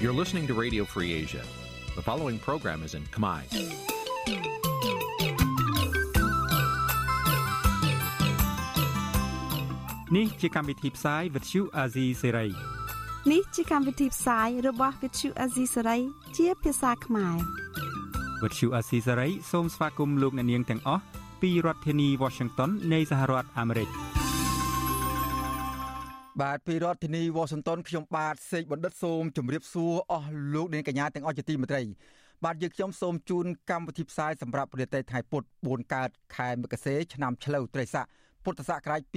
You're listening to Radio Free Asia. The following program is in Khmer. Nǐ chi càm bi tiệp xáy vệt chiu a zì sáy. នេះជាកម្មវិធីផ្សាយរបស់ Vithu Azisari ជាភាសាខ្មែរ វត្តឈូអាស៊ីសេរីសូមស្វាគមន៍លោកអ្នកនាងទាំងអស់ពីរដ្ឋធានី Washington នៃសហរដ្ឋអាមេរិក បាទពីរដ្ឋធានីវ៉ាស៊ីនតោនខ្ញុំបាទសេកបណ្ឌិតសូមជម្រាបសួរអស់លោកអ្នកកញ្ញាទាំងអស់ជាទីមេត្រីបាទយើងខ្ញុំសូមជូនកម្មវិធីផ្សាយសម្រាប់ប្រទេសថៃពុទ្ធ4កើតខែមករាឆ្នាំឆ្លូវត្រីស័កពុទ្ធសករាជ2565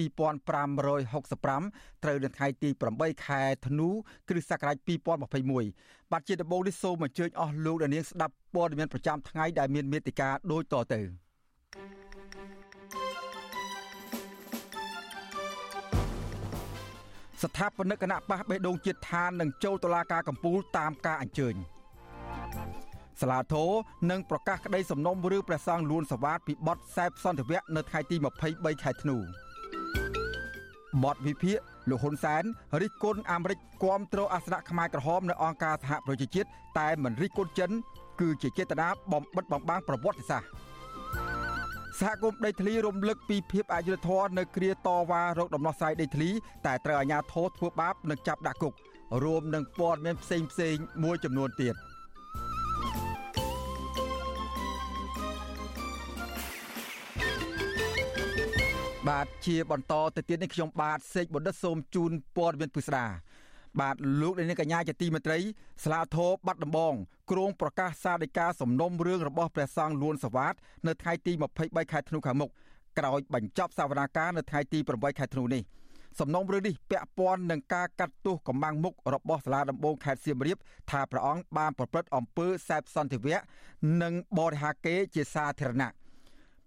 ត្រូវនៅថ្ងៃទី8ខែធ្នូគ្រិស្តសករាជ2021បាទជាដំបូងនេះសូមអញ្ជើញអស់លោកអ្នកនាងស្ដាប់ព័ត៌មានប្រចាំថ្ងៃដែលមានមេតិការដូចតទៅ ស្ថាបនិកគណៈបះបេះដូងជាតិឋាននឹងចូលតុលាការកំពូលតាមការអញ្ជើញសាលាធរនឹងប្រកាសក្តីសំណុំរឿងព្រះសង្ឃលួនសវ៉ាតពីបទសែបសន្តិវៈនៅថ្ងៃទី23ខែធ្នូបទវិភាគលោកហ៊ុនសែនរិះគន់អាមេរិកគាំទ្រអសនៈខ្មែរក្រហមនៅអង្គការសហប្រជាជាតិតែមិនរិះគន់ចិនគឺជាចេតនាបំបិទបំបាំងប្រវត្តិសាស្ត្រ សហគមន៍ដីធ្លីរំលឹកពីភាពអយុត្តិធម៌នៅគ្រាតវ៉ារោគដំណោះស្រាយដីធ្លីតែត្រូវអាជ្ញាធរធ្វើបាបនិងចាប់ដាក់គុករួមនឹងព័ត៌មានផ្សេងផ្សេងមួយចំនួនទៀត។បាទជាបន្តទៅទៀតនេះខ្ញុំបាទសេកបណ្ឌិតសូមជូនព័ត៌មានពិស្ដា បាទលោកនាងកញ្ញាជាទីមេត្រីស្លាធរបាត់ដំបងគ្រងប្រកាសសាលដីកាសំណុំរឿងរបស់ព្រះសង្ឃលួនសវ៉ាតនៅថ្ងៃទី23ខែធ្នូខាងមុខក្រោយបញ្ចប់សវនាការនៅថ្ងៃទី8ខែធ្នូនេះសំណុំរឿងនេះពាក់ព័ន្ធនឹងការកាត់ទោសកម្បាំងមុខរបស់សាលាដំបងខេត្តសៀមរាបថាព្រះអង្គបានប្រព្រឹត្តអំពើសែបសន្តិវៈនិងបរិហាកេជាសាធារណៈ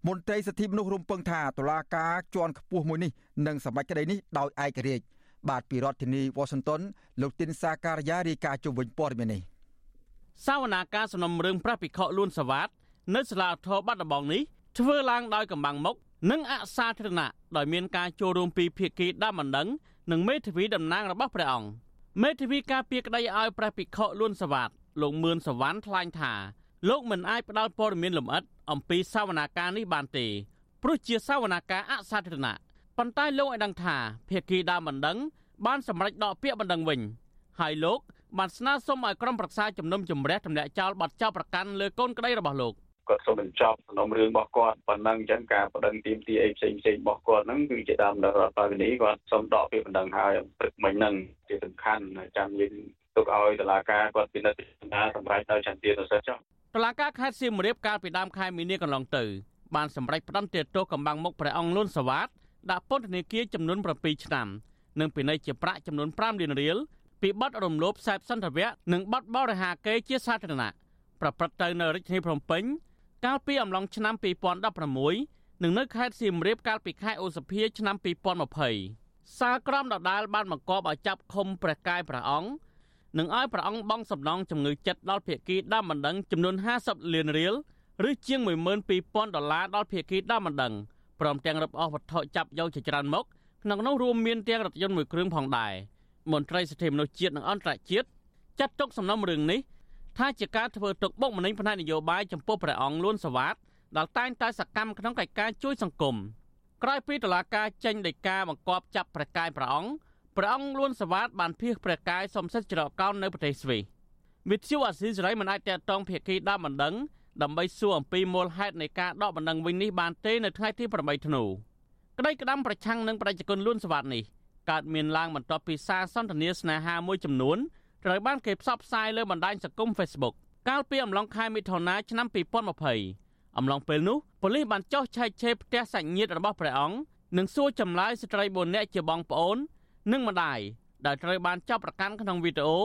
មន្ត្រីសិទ្ធិមនុស្សរំពឹងថាតុលាការជាន់ខ្ពស់មួយនេះនឹងសម្រេចក្តីនេះដោយឯករាជ្យ បាទពីរដ្ឋធានីវ៉ាស៊ីនតោនលោកទីនសាការីយ៉ារាយការណ៍ជុំវិញព័ត៌មាននេះសវនាការសំណុំរឿងព្រះភិក្ខុលួនសវ៉ាតនៅសាលាធរបាត់ដំបងនេះធ្វើឡើងដោយកម្បាំងមុខនិងអសាធារណៈដោយមានការចូលរួមពីភាគីដើមបណ្ដឹងនិងមេធាវីតំណាងរបស់ព្រះអង្គមេធាវីការពារក្តីឲ្យព្រះភិក្ខុលួនសវ៉ាតលោកមឿនសវណ្ណថ្លែងថាលោកមិនអាចផ្ដល់ព័ត៌មានលម្អិតអំពីសវនាការនេះបានទេព្រោះជាសវនាការអសាធារណៈ ប៉ុន្តែលោកឲ្យដឹងថាភាគីដើមបណ្ដឹង បានសម្រេចដកពាក្យបណ្ដឹងវិញហើយលោកបានស្នើសុំឲ្យក្រុមប្រឹក្សាជំនុំជម្រះទម្លាក់ចោលបទចោទប្រកាន់លើកូនក្តីរបស់លោកគាត់សូមបញ្ចប់សំណុំរឿងរបស់គាត់ប៉ុណ្ណឹងអញ្ចឹងការបដិងទីមទីអីផ្សេងផ្សេងរបស់គាត់ហ្នឹងគឺជាដើមដល់រដ្ឋបាលនេះគាត់សូមដកពាក្យបណ្ដឹងហើយព្រឹកមិញហ្នឹងជាសំខាន់ចាំយើងទុកឲ្យតុលាការគាត់ពិនិត្យពិចារណាសម្រាប់ដោយចន្ទទានុសិទ្ធិចុះតុលាការខេត្តសៀមរាបកាលពីដើមខែមីនាកន្លងទៅបានសម្រេចផ្តន្ទាទោសកម្បាំងមុខព្រះអង្គលួនសវ៉ាត ដាក់ពន្ធនាគារចំនួន7ឆ្នាំនិងពិន័យជាប្រាក់ចំនួន5លានរៀលពីបទរំលោភខ្សែសន្តិវៈនិងបទបរិហាកេរជាសាធារណៈប្រព្រឹត្តទៅនៅរាជធានីភ្នំពេញកាលពីអំឡុងឆ្នាំ2016និងនៅខេត្តសៀមរាបកាលពីខែឧសភាឆ្នាំ2020សាលក្រមដដាលបានបង្គាប់ឲ្យចាប់ឃុំព្រះកាយព្រះអង្គនិងឲ្យព្រះអង្គបង់សំណងជំងឺចិត្តដល់ភៀកគីដើមបណ្ដឹងចំនួន50លានរៀលឬជាង12000ដុល្លារដល់ភៀកគីដើមបណ្ដឹង ព្រមទាំងរឹបអូសវត្ថុចាប់យកជាច្រើនមុខក្នុងនោះរួមមានទាំងរថយន្តមួយគ្រឿងផងដែរមន្ត្រីសិទ្ធិមនុស្សជាតិនិងអន្តរជាតិចាត់ទុកសំណុំរឿងនេះថាជាការធ្វើទុកបុកម្នេញផ្នែកនយោបាយចំពោះព្រះអង្គលួនសវ៉ាតដែលតែងតែសកម្មក្នុងកិច្ចការជួយសង្គមក្រោយពីតុលាការចេញដីកាបង្គាប់ចាប់ព្រះកាយព្រះអង្គព្រះអង្គលួនសវ៉ាតបានភៀសព្រះកាយសំសិទ្ធច្រកកោននៅប្រទេសស្វីសវិទ្យុអាស៊ីសេរីមិនអាចតតងភាគីដើមបណ្ដឹង ដើម្បីសួរអំពីមូលហេតុនៃការដកបណ្ដឹងវិញនេះបានទេនៅថ្ងៃទី8ធ្នូក្តីក្តាំប្រឆាំងនឹងប្រជាជនលួនសវ៉ាតនេះកើតមានឡើងបន្ទាប់ពីសារសន្ទនាស្នេហាមួយចំនួនត្រូវបានគេផ្សព្វផ្សាយលើបណ្ដាញសង្គម Facebook កាលពីអំឡុងខែមិថុនាឆ្នាំ2020អំឡុងពេលនោះប៉ូលីសបានចោះឆែកឆេរផ្ទះសាច់ញាតិរបស់ព្រះអង្គនិងសួរចម្លើយស្ត្រី4នាក់ជាបងប្អូន និងម្ដាយដែលត្រូវបានចាប់ប្រកាន់ក្នុងវីដេអូ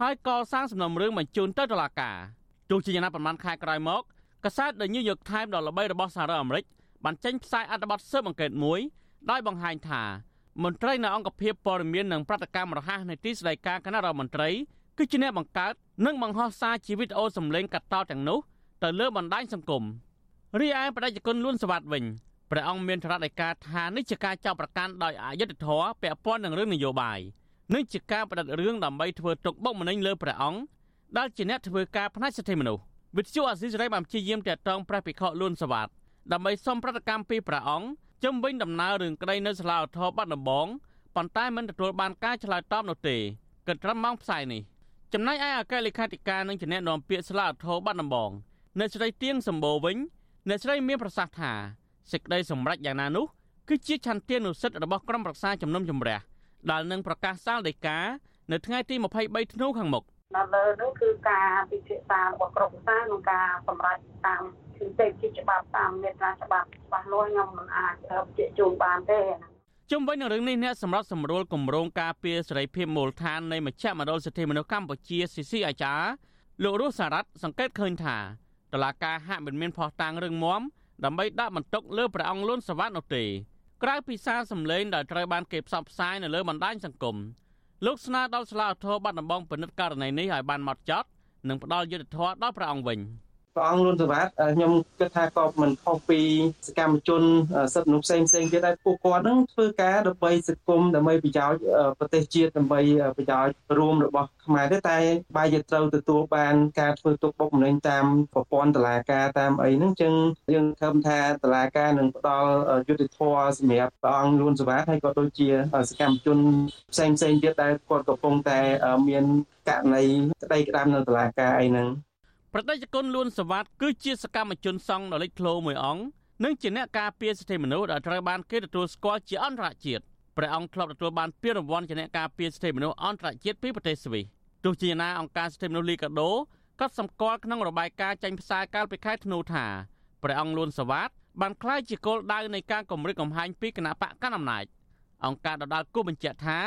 ហើយកសាងសំណុំរឿងបញ្ជូនទៅតុលាការ ទោះជាយ៉ាងណាប្រហែលខែក្រោយមកកាសែត The New York Times ដ៏ល្បីរបស់សហរដ្ឋអាមេរិកបានចេញផ្សាយអត្ថបទស៊ើបអង្កេតមួយដោយបង្ហាញថាមន្ត្រីនៅអង្គភាពព័ត៌មាននិងប្រតិកម្មរហ័សនៃទីស្តីការគណៈរដ្ឋមន្ត្រីគឺជាអ្នកបង្កើតនិងបង្ហោះសារជាវីដេអូសម្លេងកាត់តទាំងនោះទៅលើបណ្ដាញសង្គមរីឯបដិជនលួនសវ៉ាត់វិញព្រះអង្គមានថ្នាក់ដីកាថានេះជាការចាប់ប្រកាន់ដោយអយុត្តិធម៌ពាក់ព័ន្ធនឹងរឿងនយោបាយនិងជាការបដិសេធរឿងដើម្បីធ្វើទុកបុកម្នេញលើព្រះអង្គ ដែលជាអ្នកធ្វើការផ្នែកសិទ្ធិមនុស្សវិទ្យុអាស៊ីសេរីបានព្យាយាមតាក់ទងព្រះភិក្ខុលួនសវ៉ាតដើម្បីសុំប្រតិកម្មពីព្រះអង្គជំវិញដំណើររឿងក្តីនៅសាលាឧទ្ធរបាត់ដំបងប៉ុន្តែមិនទទួលបានការឆ្លើយតបនោះទេគិតត្រឹមម៉ោងផ្សាយនេះចំណែកឯអគ្គលេខាធិការនិងជាអ្នកនាំពាក្យសាលាឧទ្ធរបាត់ដំបងអ្នកស្រីទៀងសម្បូរវិញអ្នកស្រីមានប្រសាសន៍ថាសេចក្តីសម្រេចយ៉ាងណានោះគឺជាឆន្ទានុសិទ្ធិរបស់ក្រុមប្រឹក្សាជំនុំជម្រះដែលនឹងប្រកាសសាលដីកានៅថ្ងៃទី23ធ្នូខាងមុខ នៅលើនោះគឺការពិភាក្សារបស់ក្រុមប្រឹក្សានិងការសម្រេចតាមគឺទេជាច្បាប់តាមមេត្រាច្បាប់ច្បាស់លាស់ខ្ញុំមិនអាចបញ្ជាក់ជូនបានទេជុំវិញនឹងរឿងនេះអ្នកសម្រាប់សម្រួលគម្រោងការពារសេរីភាពមូលដ្ឋាននៃមជ្ឈមណ្ឌលសិទ្ធិមនុស្សកម្ពុជា CCICA លោករស់សារ៉ាត់សង្កេតឃើញថាតឡាការហាក់មិនមានផុសតាំងរឹងមាំដើម្បីដាក់បន្ទុកលើព្រះអង្គលួនសវណ្ណនោះទេក្រៅពីសារសម្លេងដែលត្រូវបានគេផ្សព្វផ្សាយនៅលើបណ្ដាញសង្គម លោកស្នើដល់សាលាឧទ្ធរបាត់ដំបងពិនិត្យករណីនេះឲ្យបានម៉ត់ចត់និងផ្ដល់យុត្តិធម៌ដល់ព្រះអង្គវិញ។ ព្រះអង្គលួនសវ៉ាតខ្ញុំគិតថាក៏មិនខុសពីសកម្មជនសិទ្ធិមនុស្សផ្សេងផ្សេងទៀតដែរពួកគាត់នឹងធ្វើការដើម្បីសង្គមដើម្បីប្រយោជន៍ប្រទេសជាតិដើម្បីប្រយោជន៍រួមរបស់ខ្មែរទេតែបាយជាត្រូវទទួលបានការធ្វើទុកបុកម្នេញតាមប្រព័ន្ធតឡាការតាមអីហ្នឹងចឹងយើងខំថាតឡាការនឹងផ្ដល់យុត្តិធម៌សម្រាប់ព្រះអង្គលួនសវ៉ាតហើយក៏ដូចជាសកម្មជនផ្សេងផ្សេងទៀតដែលគាត់កំពុងតែមានករណីក្តីក្តាមនៅតឡាការអីហ្នឹង ប្រតិជនគុណលួនសវ៉ាតគឺជាសកម្មជនសង្ឃដ៏លេចធ្លោមួយអង្គនិងជាអ្នកការពារសិទ្ធិមនុស្សដែលត្រូវបានគេទទួលស្គាល់ជាអន្តរជាតិព្រះអង្គធ្លាប់ទទួលបានពានរង្វាន់ជាអ្នកការពារសិទ្ធិមនុស្សអន្តរជាតិពីប្រទេសស្វីសទោះជាណាអង្គការសិទ្ធិមនុស្សលីកាដូក៏សម្គាល់ក្នុងរបាយការណ៍ចេញផ្សាយកាលពីខែធ្នូថាព្រះអង្គលួនសវ៉ាតបានក្លាយជាគោលដៅនៃការគម្រិតកំហែងពីគណៈបកកណ្ដាលអំណាចអង្គការដដាលគូបញ្ជាក់ថា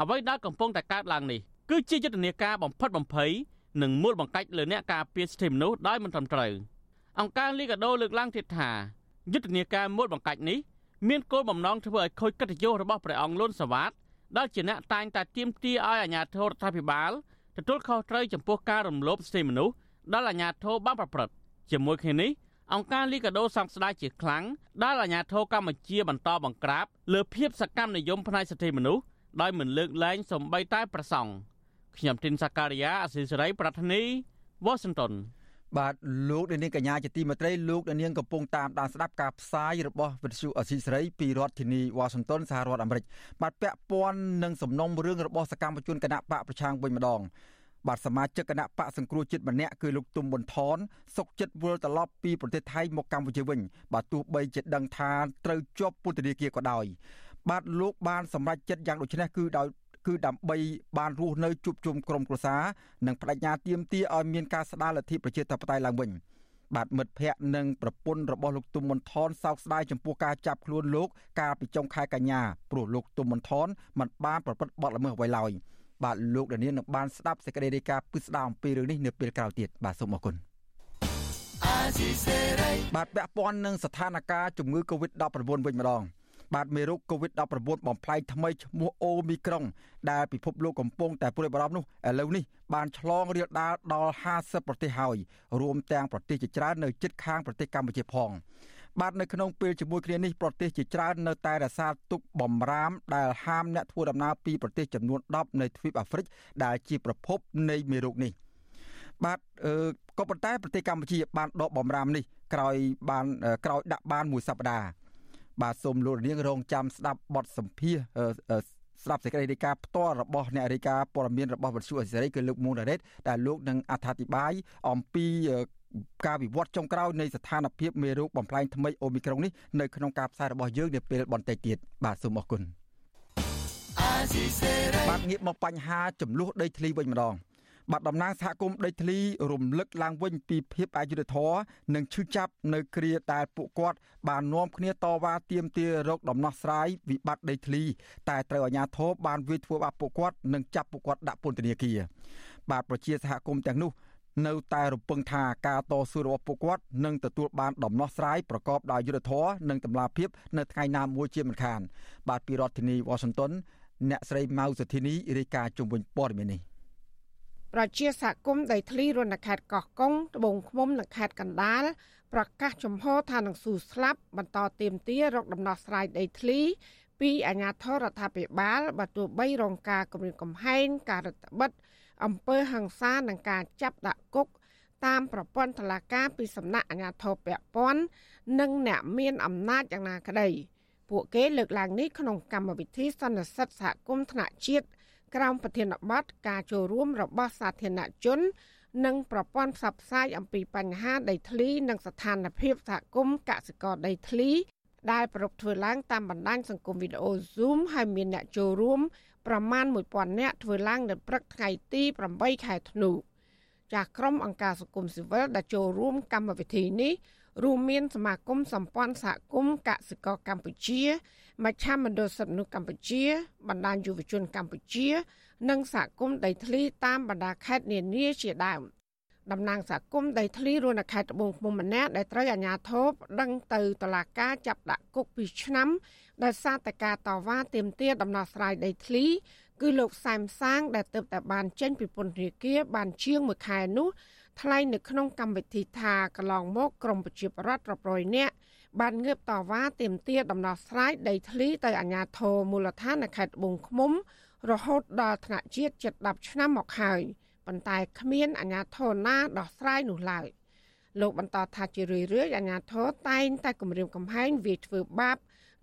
អ្វីដែលកំពុងតែកើតឡើងនេះគឺជាយុទ្ធនាការបំផិតបំភ័យ និងមូលបង្កាច់លើអ្នកការពារសិទ្ធិមនុស្សដោយមិនត្រឹមត្រូវអង្គការលីកាដូលើកឡើងទៀតថាយុទ្ធនាការមូលបង្កាច់នេះមានគោលបំណងធ្វើឲ្យខូចកិត្តិយសរបស់ព្រះអង្គលួនសវ៉ាតដែលជាអ្នកតែងតែទាមទារឲ្យអាជ្ញាធររដ្ឋាភិបាលទទួលខុសត្រូវចំពោះការរំលោភសិទ្ធិមនុស្សដែលអាជ្ញាធរបានប្រព្រឹត្តជាមួយគ្នានេះអង្គការលីកាដូសង្ស្ដាយជាខ្លាំងដែលអាជ្ញាធរកម្ពុជាបន្តបង្ក្រាបលើភាពសកម្មនិយមផ្នែកសិទ្ធិមនុស្សដោយមិនលើកលែងសំបីតែប្រសង់ ខ្ញុំទីនសាការីយ៉ាអស៊ីសេរីប្រធានីវ៉ាស៊ីនតោនបាទលោកនាងកញ្ញាជាទីមេត្រីលោកនាងកំពុងតាមដានស្ដាប់ការផ្សាយរបស់វិទ្យុអស៊ីសេរីពីរដ្ឋធានីវ៉ាស៊ីនតោនសហរដ្ឋអាមេរិកបាទពាក់ព័ន្ធនឹងសំណុំរឿងរបស់សកម្មជនគណៈបកប្រឆាំងវិញម្ដងបាទសមាជិកគណៈបកសង្គ្រោះជាតិម្នាក់គឺលោកទុំប៊ុនថនសុកចិត្តវិលត្រឡប់ពីប្រទេសថៃមកកម្ពុជាវិញបាទទោះបីជាដឹងថាត្រូវជាប់ពន្ធនាគារក៏ដោយបាទលោកបានសម្រេចចិត្តយ៉ាងដូចនេះគឺដោយ គឺដើម្បីបានរស់នៅជួបជុំក្រុមគ្រួសារនិងបដិញ្ញាទាមទារឲ្យមានការស្ដារលទ្ធិប្រជាធិបតេយ្យឡើងវិញបាទមិត្តភ័ក្តិនិងប្រពន្ធរបស់លោកទុំមនថនសោកស្ដាយចំពោះការចាប់ខ្លួនលោកកាលពីចុងខែកញ្ញាព្រោះលោកទុំមនថនមិនបានប្រព្រឹត្តបទល្មើសអ្វីឡើយបាទលោកដានៀននឹងបានស្ដាប់សេចក្តីរាយការណ៍ពិស្ដារអំពីរឿងនេះនៅពេលក្រោយទៀតបាទសូមអរគុណបាទពាក់ព័ន្ធនឹងស្ថានភាពជំងឺ Covid-19 វិញម្ដង បាទមេរោគ COVID-19 បំផ្លែងថ្មីឈ្មោះអូមីក្រុង ដែលពិភពលោកកំពុងតែព្រួយបារម្ភនោះឥឡូវនេះបានឆ្លងរាលដាលដល់50ប្រទេសហើយរួមទាំងប្រទេសជាច្រើននៅជិតខាងប្រទេសកម្ពុជាផងបាទនៅក្នុងពេលជាមួយគ្នានេះប្រទេសជាច្រើននៅតែរសារទុកបំរាមដែលហាមអ្នកធ្វើដំណើរពីប្រទេសចំនួន10នៃទ្វីបអាហ្វ្រិកដែលជាប្រភពនៃមេរោគនេះបាទអឺក៏ប៉ុន្តែប្រទេសកម្ពុជាបានដកបំរាមនេះក្រោយបានក្រោយដាក់បានមួយសប្តាហ៍ បាទសូមលោករនាងរងចាំស្ដាប់បទសម្ភាសស្ដាប់សេចក្តីរាយការណ៍ផ្ទាល់របស់អ្នករាយការណ៍ព័ត៌មានរបស់វិទ្យុអេសេរីគឺលោកមួងដារ៉េតដែលលោកនឹងអត្ថាធិប្បាយអំពីការវិវត្តចុងក្រោយនៃស្ថានភាពមេរោគបំផ្លែងថ្មីអូមីក្រុងនេះនៅក្នុងការផ្សាយរបស់យើងនាពេលបន្តិចទៀតបាទសូមអរគុណបាទងាកមកបញ្ហាចំនួនដីធ្លីវិញម្ដង បាទតំណាងសហគមន៍ដីធ្លីរំលឹកឡើងវិញពីភាពអយុត្តិធម៌និងឈឺចាប់នៅគ្រាដែលពួកគាត់បាននាំគ្នាតវ៉ាទាមទាររកដំណោះស្រាយវិបត្តិដីធ្លីតែត្រូវអាជ្ញាធរបានវាយធ្វើបាបពួកគាត់និងចាប់ពួកគាត់ដាក់ពន្ធនាគារបាទប្រជាសហគមន៍ទាំងនោះនៅតែរំពឹងថាការតស៊ូរបស់ពួកគាត់នឹងទទួលបានដំណោះស្រាយប្រកបដោយយុត្តិធម៌និងតម្លាភាពនៅថ្ងៃណាមួយជាមិនខាន បាទពីរដ្ឋធានី Washington អ្នកស្រីម៉ៅសុធីនីរាយការណ៍ជុំវិញព័ត៌មាននេះ ប្រជាសហគមន៍ដីធ្លីរនខេត្តកោះកុងត្បូងឃ្មុំនិងខេត្តកណ្ដាលប្រកាសចំហថានឹងស៊ូស្លាប់បន្តទៀមទារកដំណោះស្រាយដីធ្លី ពីអាជ្ញាធររដ្ឋាភិបាលបើទោះបីរងការគំរាមកំហែងការរដ្ឋបិទអំពើហិង្សានិងការចាប់ដាក់គុកតាមប្រព័ន្ធតុលាការពីសំណាក់អាជ្ញាធរពាក់ព័ន្ធនិងអ្នកមានអំណាចយ៉ាងណាក្តី ពួកគេលើកឡើងនេះក្នុងកម្មវិធីសន្និសីទសហគមន៍ថ្នាក់ជាតិ ក្រោមប្រធានបទការចូលរួមរបស់សាធារណជន និងប្រព័ន្ធផ្សព្វផ្សាយអំពីបញ្ហាដីធ្លី និងស្ថានភាពសហគមន៍កសិករដីធ្លី ដែលប្រពធ្វើឡើងតាមបណ្ដាញសង្គមវីដេអូ Zoom ហើយមានអ្នកចូលរួមប្រមាណ1000នាក់ធ្វើឡើងនៅព្រឹកថ្ងៃទី8ខែធ្នូចាស់ក្រុមអង្គការសង្គមស៊ីវិលដែលចូលរួមកម្មវិធីនេះ រួមមានសមាគមសម្ព័ន្ធសហគមន៍កសិករកម្ពុជាមជ្ឈមណ្ឌលសិទ្ធិមនុស្សកម្ពុជា បណ្ដាញយុវជនកម្ពុជា និងសហគមន៍ដីធ្លីតាមបណ្ដាខេត្តនានាជាដើមតំណាងសហគមន៍ដីធ្លីរួនខេត្តត្បូងឃ្មុំម្នាក់ដែលត្រូវអាជ្ញាធរដឹងទៅតុលាការចាប់ដាក់គុក2ឆ្នាំដោយសារតែការតវ៉ាទាមទារដំណោះស្រាយដីធ្លីគឺលោកសែមសាងដែលទៅតែបានចេញពីពន្ធនាគារបានជាង1ខែនោះ ថ្លែងនៅក្នុងកម្មវិធីថាកន្លងមកក្រមប្រជាប្រដ្ឋរាប់រយនាក់បានងើបតវ៉ាទាមទារដំណោះស្រាយដីធ្លីទៅអាជ្ញាធរមូលដ្ឋាននៅខេត្តត្បូងឃ្មុំ រហូតដល់ថ្នាក់ជាតិជិត10ឆ្នាំមកហើយប៉ុន្តែគ្មានអាជ្ញាធរណាដោះស្រាយនោះឡើយលោកបន្តថាជារឿយៗអាជ្ញាធរតែងតែគម្រាមកំហែងវាធ្វើបាប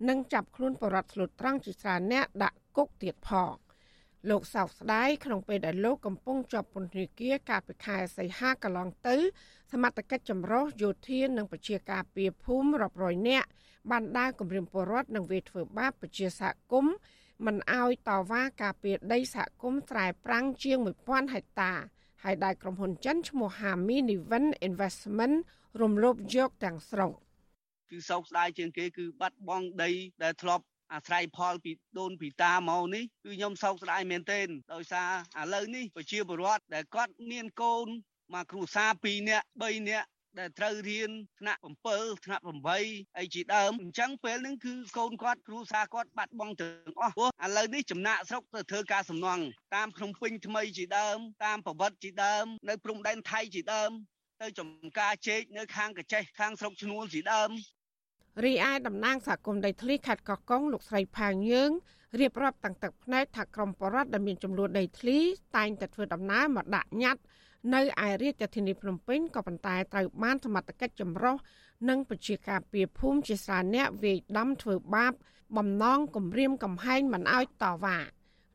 និងចាប់ខ្លួនបរិវត្តស្លូតត្រង់ជាច្រើនអ្នកដាក់គុកទៀតផង លោកសោកស្ដាយក្នុងពេលដែលលោកកំពុងជាប់ពន្ធនាគារកាលពីខែសីហាកន្លងទៅ សមត្ថកិច្ចចម្រុះយោធានិងប្រជាការពារភូមិរាប់រយនាក់បានដើរគម្រាមពលរដ្ឋនិងវាធ្វើបាបប្រជាសហគមន៍មិនអោយតវ៉ាការពារដីសហគមន៍ស្រែប្រាំងជាង1000ហិកតា ហើយដែលក្រុមហ៊ុនចិនឈ្មោះ Hami Niven Investment រំលោភយកទាំងស្រុងគឺសោកស្ដាយជាងគេគឺបាត់បង់ដីដែលធ្លាប់ អាស្រ័យផលពីដូនពីតាមកនេះគឺខ្ញុំសោកស្ដាយមែនទែនដោយសារឥឡូវនេះប្រជាពលរដ្ឋដែលគាត់មានកូនមកគ្រួសារ2នាក់3នាក់ដែលត្រូវរៀនថ្នាក់7ថ្នាក់8អីជាដើមអញ្ចឹងពេលហ្នឹងគឺកូនគាត់គ្រូសាគាត់បាត់បង់ទាំងអស់ព្រោះឥឡូវនេះចំណាក់ស្រុកទៅធ្វើការសំណង់តាមភ្នំពេញថ្មីជាដើមតាមប្រវត្តិជាដើមនៅព្រំដែនថៃជាដើមទៅចំការជែកនៅខាងកចេះខាងស្រុកឈ្នួលជាដើម រីឯតំណាងសហគមន៍ដីធ្លីខេត្តកោះកុងលោកស្រីផាងយើង រៀបរាប់តាំងទឹកភ្នែកថាក្រមបរដ្ឋដែលមានចំនួនដីធ្លីតែងតែធ្វើដំណើរមកដាក់ញត្តិនៅឯរាជធានីភ្នំពេញក៏ប៉ុន្តែត្រូវបានសមត្ថកិច្ចចម្រុះនិងប្រជាការពារភូមិជាច្រើនអ្នកវាយដំធ្វើបាប បំណងគំរាមកំហែងមិនអោយតវ៉ា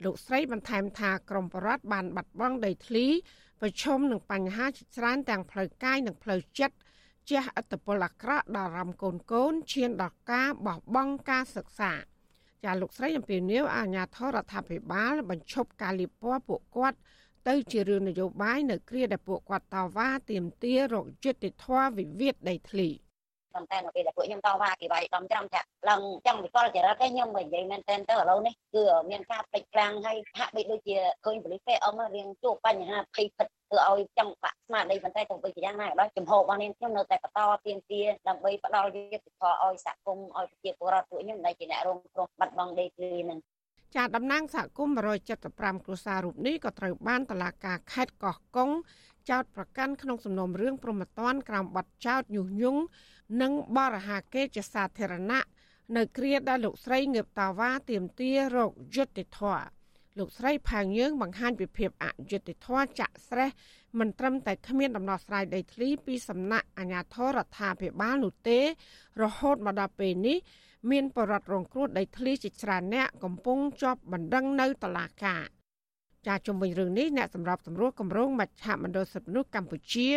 លោកស្រីបន្ថែមថាក្រមបរដ្ឋបានបាត់បង់ដីធ្លីប្រឈមនឹងបញ្ហាជាច្រើនទាំងផ្លូវកាយនិងផ្លូវចិត្ត ជះឥទ្ធិពលអាក្រក់ដល់រំកូនកូនឈានដល់ការបោះបង់ការសិក្សាចាលោកស្រីអំពីនីវអាញាធរដ្ឋាភិបាល បញ្ឈប់ការលៀបពណ៌ពួកគាត់ទៅជារឿងនយោបាយនៅគ្រាដែលពួកគាត់តវ៉ាទាមទាររកយុត្តិធម៌វិវាទដីធ្លី ប៉ុន្តែនៅពេលដែលពួកខ្ញុំតវ៉ាគេវាយដំច្រាំថាឡើងចឹងវិកលចរិតទេខ្ញុំមិននិយាយមែនទែនទៅឥឡូវនេះគឺមានការពេចខ្លាំងហើយហាក់បីដូចជាឃើញបលិសពេអមរៀងជួបបញ្ហាភ័យពិតធ្វើឲ្យចង់បាក់ស្មារតីប៉ុន្តែទៅវិញយ៉ាងណាក៏ដោយចំហរបស់នាងខ្ញុំនៅតែបន្តទៀមទាដើម្បីផ្ដល់យុត្តិធម៌ឲ្យសហគមន៍ឲ្យប្រជាពលរដ្ឋពួកខ្ញុំដែលជាអ្នករងគ្រោះបាត់បង់ដីធ្លីនឹងចាតំណាងសហគមន៍175គ្រួសាររូបនេះក៏ត្រូវបានតឡាការខេត្តកោះកុងចោតប្រកាន់ក្នុងសំណុំរឿងប្រមត្តនក្រោមបទចោតញុះញង់ និងបរិហាកេជាសាធារណៈនៅគ្រាដែលលោកស្រីងើបតាវ៉ាទាមទាររោគយុត្តិធម៌លោកស្រីផាងយើងបង្ហាញពីភាពអយុត្តិធម៌ចាក់ស្រេះមិនត្រឹមតែគ្មានដំណោះស្រាយដីធ្លីពីសំណាក់អាជ្ញាធររដ្ឋាភិបាលនោះទេ រហូតមកដល់ពេលនេះមានបរិវត្តរងគ្រោះដីធ្លីជាច្រើនអ្នកកំពុងជាប់បណ្ដឹងនៅតុលាការចាជំវិញរឿងនេះអ្នកសម្របសម្រួលគម្រោងមជ្ឈមណ្ឌលសិទ្ធិមនុស្សកម្ពុជា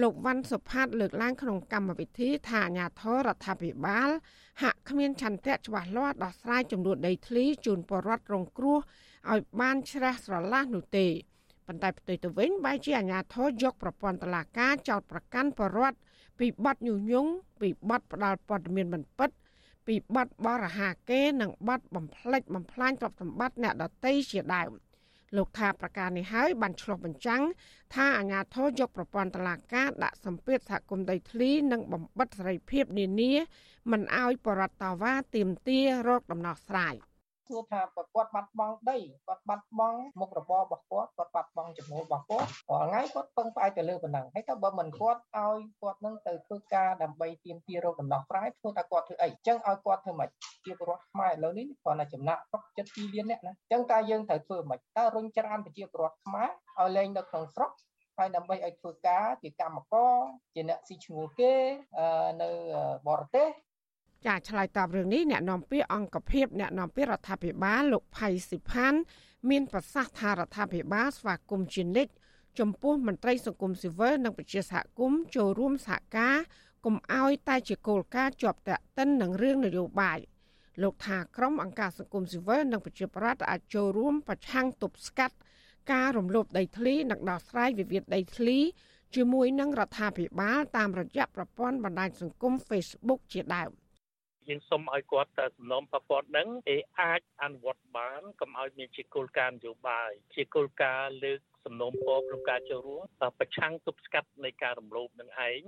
លោកវ៉ាន់សុផាតលើកឡើងក្នុងកម្មវិធីថាអាញាធររដ្ឋាភិបាលហាក់គ្មានឆន្ទៈច្បាស់លាស់ដោះស្រាយចំនួនដីធ្លីជូនពលរដ្ឋរងគ្រោះឲ្យបានជ្រះស្រឡះនោះទេប៉ុន្តែផ្ទុយទៅវិញបែរជាអាញាធរយកប្រព័ន្ធតឡាការចោតប្រកាន់ពលរដ្ឋពីបទញុះញង់ពីបទផ្ដាល់ព័ត៌មានមិនពិតពីបទបរហាកេនិងបទបំផ្លិចបំផ្លាញទ្រព្យសម្បត្តិអ្នកដទៃជាដើម លោកថាប្រការនេះហើយបានឆ្លុះបញ្ចាំងថាអាញាធរយកប្រព័ន្ធតឡាការដាក់សម្ពាធសហគមន៍ដីធ្លីនិងបំបិតសេរីភាពនានាមិនអោយបរដ្ឋតាវ៉ាទៀមទារកដំណោះស្រាយ សួរថាគាត់បាត់បង់ដីគាត់បាត់បង់មុខរបររបស់គាត់គាត់បាត់បង់ចំណូលរបស់គាត់រាល់ថ្ងៃគាត់ពឹងផ្អែកទៅលើប៉ុណ្ណឹងហើយតើបើមិនគាត់ឲ្យគាត់នឹងទៅធ្វើការដើម្បីទាមទាររកដំណោះស្រាយធ្វើថាគាត់ធ្វើអីអញ្ចឹងឲ្យគាត់ធ្វើម៉េចប្រជាពលរដ្ឋខ្មែរឥឡូវនេះគ្រាន់តែចំណាក់ស្រុកចិត្ត2លានអ្នកណាអញ្ចឹងតើយើងត្រូវធ្វើម៉េចតើរុញច្រានប្រជាពលរដ្ឋខ្មែរឲ្យលែងនៅក្នុងស្រុកហើយដើម្បីឲ្យធ្វើការជាកម្មករជាអ្នកស៊ីឈ្នួលគេនៅបរទេស ចាឆ្លើយតបរឿងនេះអ្នកនាំពាក្យអង្គភាពអ្នកនាំពាក្យរដ្ឋាភិបាលលោកផៃស៊ីផានមានប្រសាសន៍ថារដ្ឋាភិបាលស្វាគមន៍ជានិច្ចចំពោះមន្ត្រីសង្គមស៊ីវិលនិងប្រជាសហគមន៍ចូលរួមសហការកុំឲ្យតែជាគោលការណ៍ជាប់តាក់ទិននឹងរឿងនយោបាយលោកថាក្រុមអង្គការសង្គមស៊ីវិលនិងប្រជាប្រដ្ឋអាចចូលរួមប្រឆាំងទប់ស្កាត់ការរំលោភដីធ្លីនិងដោះស្រាយវិវាទដីធ្លីជាមួយនឹងរដ្ឋាភិបាលតាមរយៈប្រព័ន្ធបណ្ដាញសង្គម Facebook ជាដើម យើងសូមឲ្យគាត់សំណុំប្រព័ន្ធហ្នឹងគេអាចអនុវត្តបានកុំឲ្យមានជាគោលការណ៍នយោបាយជាគោលការណ៍លើកសំណុំពរក្នុងការចូលរួមប្រឆាំងទប់ស្កាត់នៃការរំលោភនឹងឯង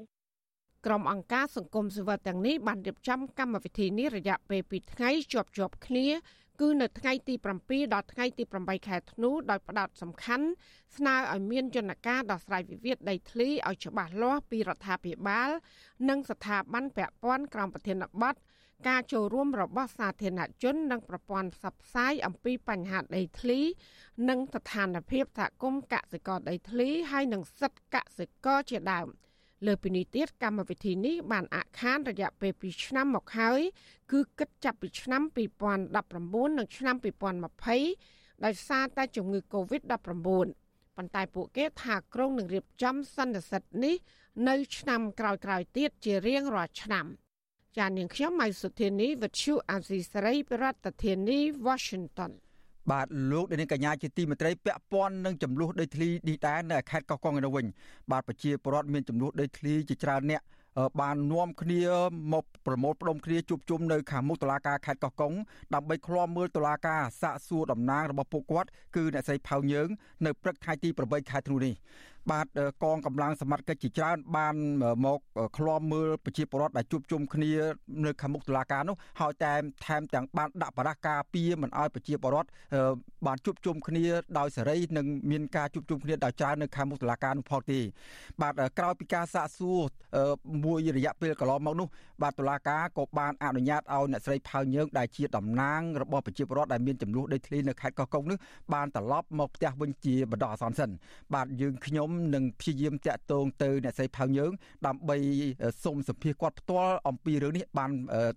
ក្រុមអង្គការសង្គមស៊ីវិលទាំងនេះបានរៀបចំកម្មវិធីនេះរយៈពេល2ថ្ងៃជាប់ជាប់គ្នាគឺនៅថ្ងៃទី7ដល់ថ្ងៃទី8ខែធ្នូដោយផ្ដោតសំខាន់ស្នើឲ្យមានយន្តការដោះស្រាយវិវាទដីធ្លីឲ្យច្បាស់លាស់ពីរដ្ឋាភិបាល និងស្ថាប័នពាក់ព័ន្ធក្រោមប្រធានបទ ការចូលរួមរបស់សាធារណជន និងប្រព័ន្ធផ្សព្វផ្សាយអំពីបញ្ហាដីធ្លី និងស្ថានភាពសហគមន៍កសិករដីធ្លីហើយនិងសិទ្ធិកសិករជាដើមលើពីនេះទៀតកម្មវិធីនេះបានអាក់ខានរយៈពេល2ឆ្នាំមកហើយគឺគិតចាប់ពីឆ្នាំ2019និងឆ្នាំ2020ដោយសារតែជំងឺ Covid-19 ប៉ុន្តែពួកគេថាក្រុងនឹងរៀបចំសន្និសិទនេះនៅឆ្នាំក្រោយៗទៀតជារៀងរាល់ឆ្នាំ។ ចានាងខ្ញុំម៉ៃសុធានីវិទ្យុអាស៊ីសេរីប្រធានាធិបតី Washington បាទលោកនាងកញ្ញាជាទីមេត្រីពាក់ព័ន្ធនឹងចំនួនដីធ្លីនេះដែរនៅខេត្តកោះកុងឯនោះវិញបាទប្រជាពលរដ្ឋមានចំនួនដីធ្លីជាច្រើនអ្នកបាននាំគ្នាមកប្រមូលផ្ដុំគ្នាជួបជុំនៅខាងមុខតុលាការខេត្តកោះកុងដើម្បីឃ្លាំមើលតុលាការសាកសួរតំណាងរបស់ពួកគាត់គឺអ្នកស្រីផៅយើងនៅព្រឹកថ្ងៃទី8ខែធ្នូនេះ បាទកងកម្លាំងសមត្ថកិច្ចជាច្រើនបានមកឃ្លាំមើលប្រជាពលរដ្ឋដែលជួបជុំគ្នានៅខាងមុខតុលាការនោះហើយតែថែមទាំងបានដាក់បរាការពារមិនឲ្យប្រជាពលរដ្ឋបានជួបជុំគ្នាដោយសេរីនិងមានការជួបជុំគ្នាដោយច្រើននៅខាងមុខតុលាការនោះផងទេបាទក្រោយពីការសាកសួរមួយរយៈពេលកន្លងមកនោះបាទតុលាការក៏បានអនុញ្ញាតឲ្យអ្នកស្រីផៅញើងដែលជាតំណាងរបស់ប្រជាពលរដ្ឋដែលមានចំនួនដីធ្លីនៅខេត្តកោះកុងនេះបានត្រឡប់មកផ្ទះវិញជាបណ្ដោះអាសន្នសិនបាទយើងខ្ញុំនឹងព្យាយាមតាក់ទងទៅអ្នកស្រីផៅយើងដើម្បីសូមសម្ភាសគាត់ផ្ទាល់អំពីរឿងនេះបាន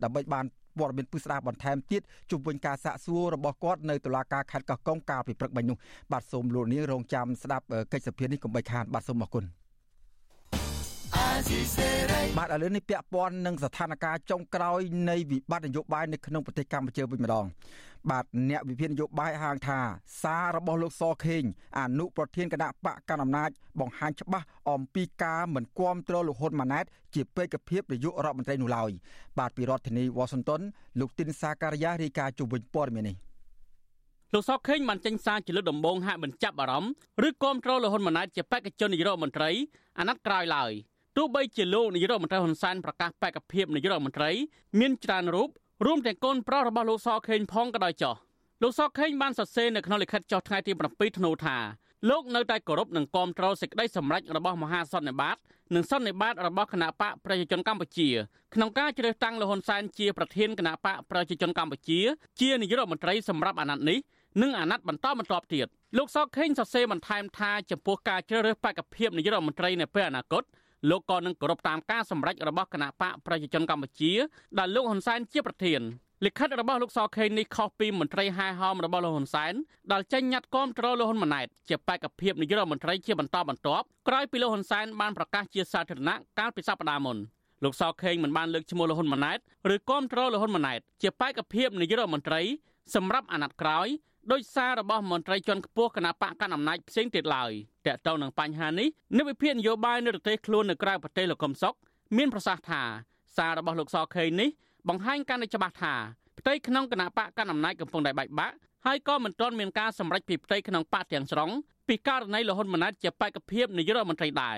ដើម្បីបានព័ត៌មានពិស្ដារបន្ថែមទៀតជុំវិញការសាកសួររបស់គាត់នៅតុលាការខេត្តកោះកុងកាលពីព្រឹកមិញនោះបាទសូមលោកនាងរងចាំស្ដាប់កិច្ចសភានេះកុំបីខានបាទសូមអរគុណ បាទឥឡូវនេះពាក់ព័ន្ធនឹងស្ថានភាពចុងក្រោយនៃវិបត្តិនយោបាយនៅក្នុងប្រទេសកម្ពុជាវិញម្ដងបាទអ្នកវិភាគនយោបាយហាងថាសាររបស់លោកសខេងអនុប្រធានគណៈបកកណ្ដាលអំណាចបង្ហាញច្បាស់អំពីការមិនគាំទ្រលោកហ៊ុនម៉ាណែតជាពេកភាពនាយករដ្ឋមន្ត្រីនោះឡើយបាទពីរដ្ឋធានីវ៉ាស៊ីនតោនលោកទីនសាការីយ៉ារាយការណ៍ជុំវិញព័ត៌មាននេះលោកសកខេងបានចេញសារជាលើកដំបូងហាក់មិនចាប់អារម្មណ៍ឬគាំទ្រលោកហ៊ុនម៉ាណែតជាបេក្ខជននាយករដ្ឋមន្ត្រីអាណត្តិក្រោយឡើយ ទោះបីជាលោកនាយករដ្ឋមន្ត្រីហ៊ុនសែនប្រកាសបេក្ខភាពនាយករដ្ឋមន្ត្រីមានច្រើនរូបរួមទាំងកូនប្រុសរបស់លោកសខេងផងក៏ដោយចោះលោកសខេងបានសរសេរនៅក្នុងលិខិតចុះថ្ងៃទី7ធ្នូថាលោកនៅតែគោរពនិងគាំទ្រសេចក្តីសម្រេចរបស់មហាសន្និបាតនិងសន្និបាតរបស់គណៈបកប្រជាជនកម្ពុជាក្នុងការជ្រើសតាំងលោកហ៊ុនសែនជាប្រធានគណៈបកប្រជាជនកម្ពុជាជានាយករដ្ឋមន្ត្រីសម្រាប់អាណត្តិនេះនិងអាណត្តិបន្តបន្ទាប់ទៀតលោកសខេងសរសេរបន្ថែមថាចំពោះការជ្រើសរើសបេក្ខភាពនាយករដ្ឋមន្ត្រីនៅពេលអនាគត លោកក៏នឹងគោរពតាមការសម្រេចរបស់គណៈបកប្រជាជនកម្ពុជាដែលលោកហ៊ុនសែនជាប្រធានលិខិតរបស់លោកសខេងនេះខុសពីមន្ត្រីហែហោមរបស់លោកហ៊ុនសែនដែលចេញញត្តិគាំទ្រលោកហ៊ុនម៉ាណែតជាបេក្ខភាពនាយករដ្ឋមន្ត្រីជាបន្តបន្ទាប់ក្រោយពីលោកហ៊ុនសែនបានប្រកាសជាសាធារណៈកាលពីសប្តាហ៍មុនលោកសខេងមិនបានលើកឈ្មោះលោកហ៊ុនម៉ាណែតឬគាំទ្រលោកហ៊ុនម៉ាណែតជាបេក្ខភាពនាយករដ្ឋមន្ត្រី សម្រាប់អាណត្តិក្រោយដោយសាររបស់មន្ត្រីជាន់ខ្ពស់គណៈបកកណ្ដាលអំណាចផ្សេងទៀតឡើយតើតើនឹងបញ្ហានេះនិវិភាននយោបាយនៅប្រទេសខ្លួននៅក្រៅប្រទេសលោកកឹមសុខមានប្រសាសន៍ថាសាររបស់លោកសខេងនេះបង្ហាញកាន់តែច្បាស់ថាផ្ទៃក្នុងគណៈបកកណ្ដាលអំណាចកំពុងតែបែកបាក់ហើយក៏មិនទាន់មានការសម្រេចពីផ្ទៃក្នុងបកទាំងស្រុងពីករណីលហ៊ុនម៉ាណែតជាបេក្ខភាពនាយករដ្ឋមន្ត្រីដែរ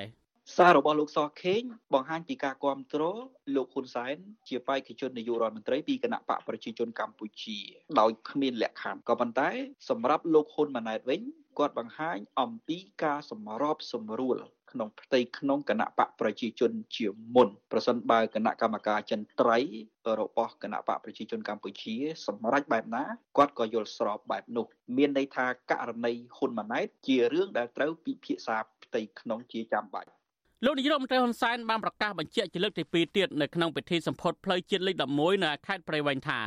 សាររបស់លោកសខេងបង្ហាញពីការគ្រប់គ្រងលោកហ៊ុនសែនជាបេក្ខជននាយករដ្ឋមន្ត្រីពីគណៈបកប្រជាជនកម្ពុជាដោយគ្មានលក្ខខណ្ឌក៏ប៉ុន្តែ សម្រាប់លោកហ៊ុនម៉ាណែតវិញគាត់បង្ហាញអំពីការសម្របសម្រួលក្នុងផ្ទៃក្នុងគណៈបកប្រជាជនជាមុនប្រសិនបើគណៈកម្មការចិនត្រៃរបស់គណៈបកប្រជាជនកម្ពុជា សម្រេចបែបណាគាត់ក៏យល់ស្របបែបនោះ មានន័យថាករណីហ៊ុនម៉ាណែតជារឿងដែលត្រូវពិភាក្សាផ្ទៃក្នុងជាចាំបាច់ លោកនាយរដ្ឋមន្ត្រីហ៊ុនសែនបានប្រកាសបញ្ជាក់ជាលើកទី2ទៀតនៅក្នុងពិធីសម្ពោធផ្លូវជាតិលេខ11នៅខេត្តព្រៃវែងថា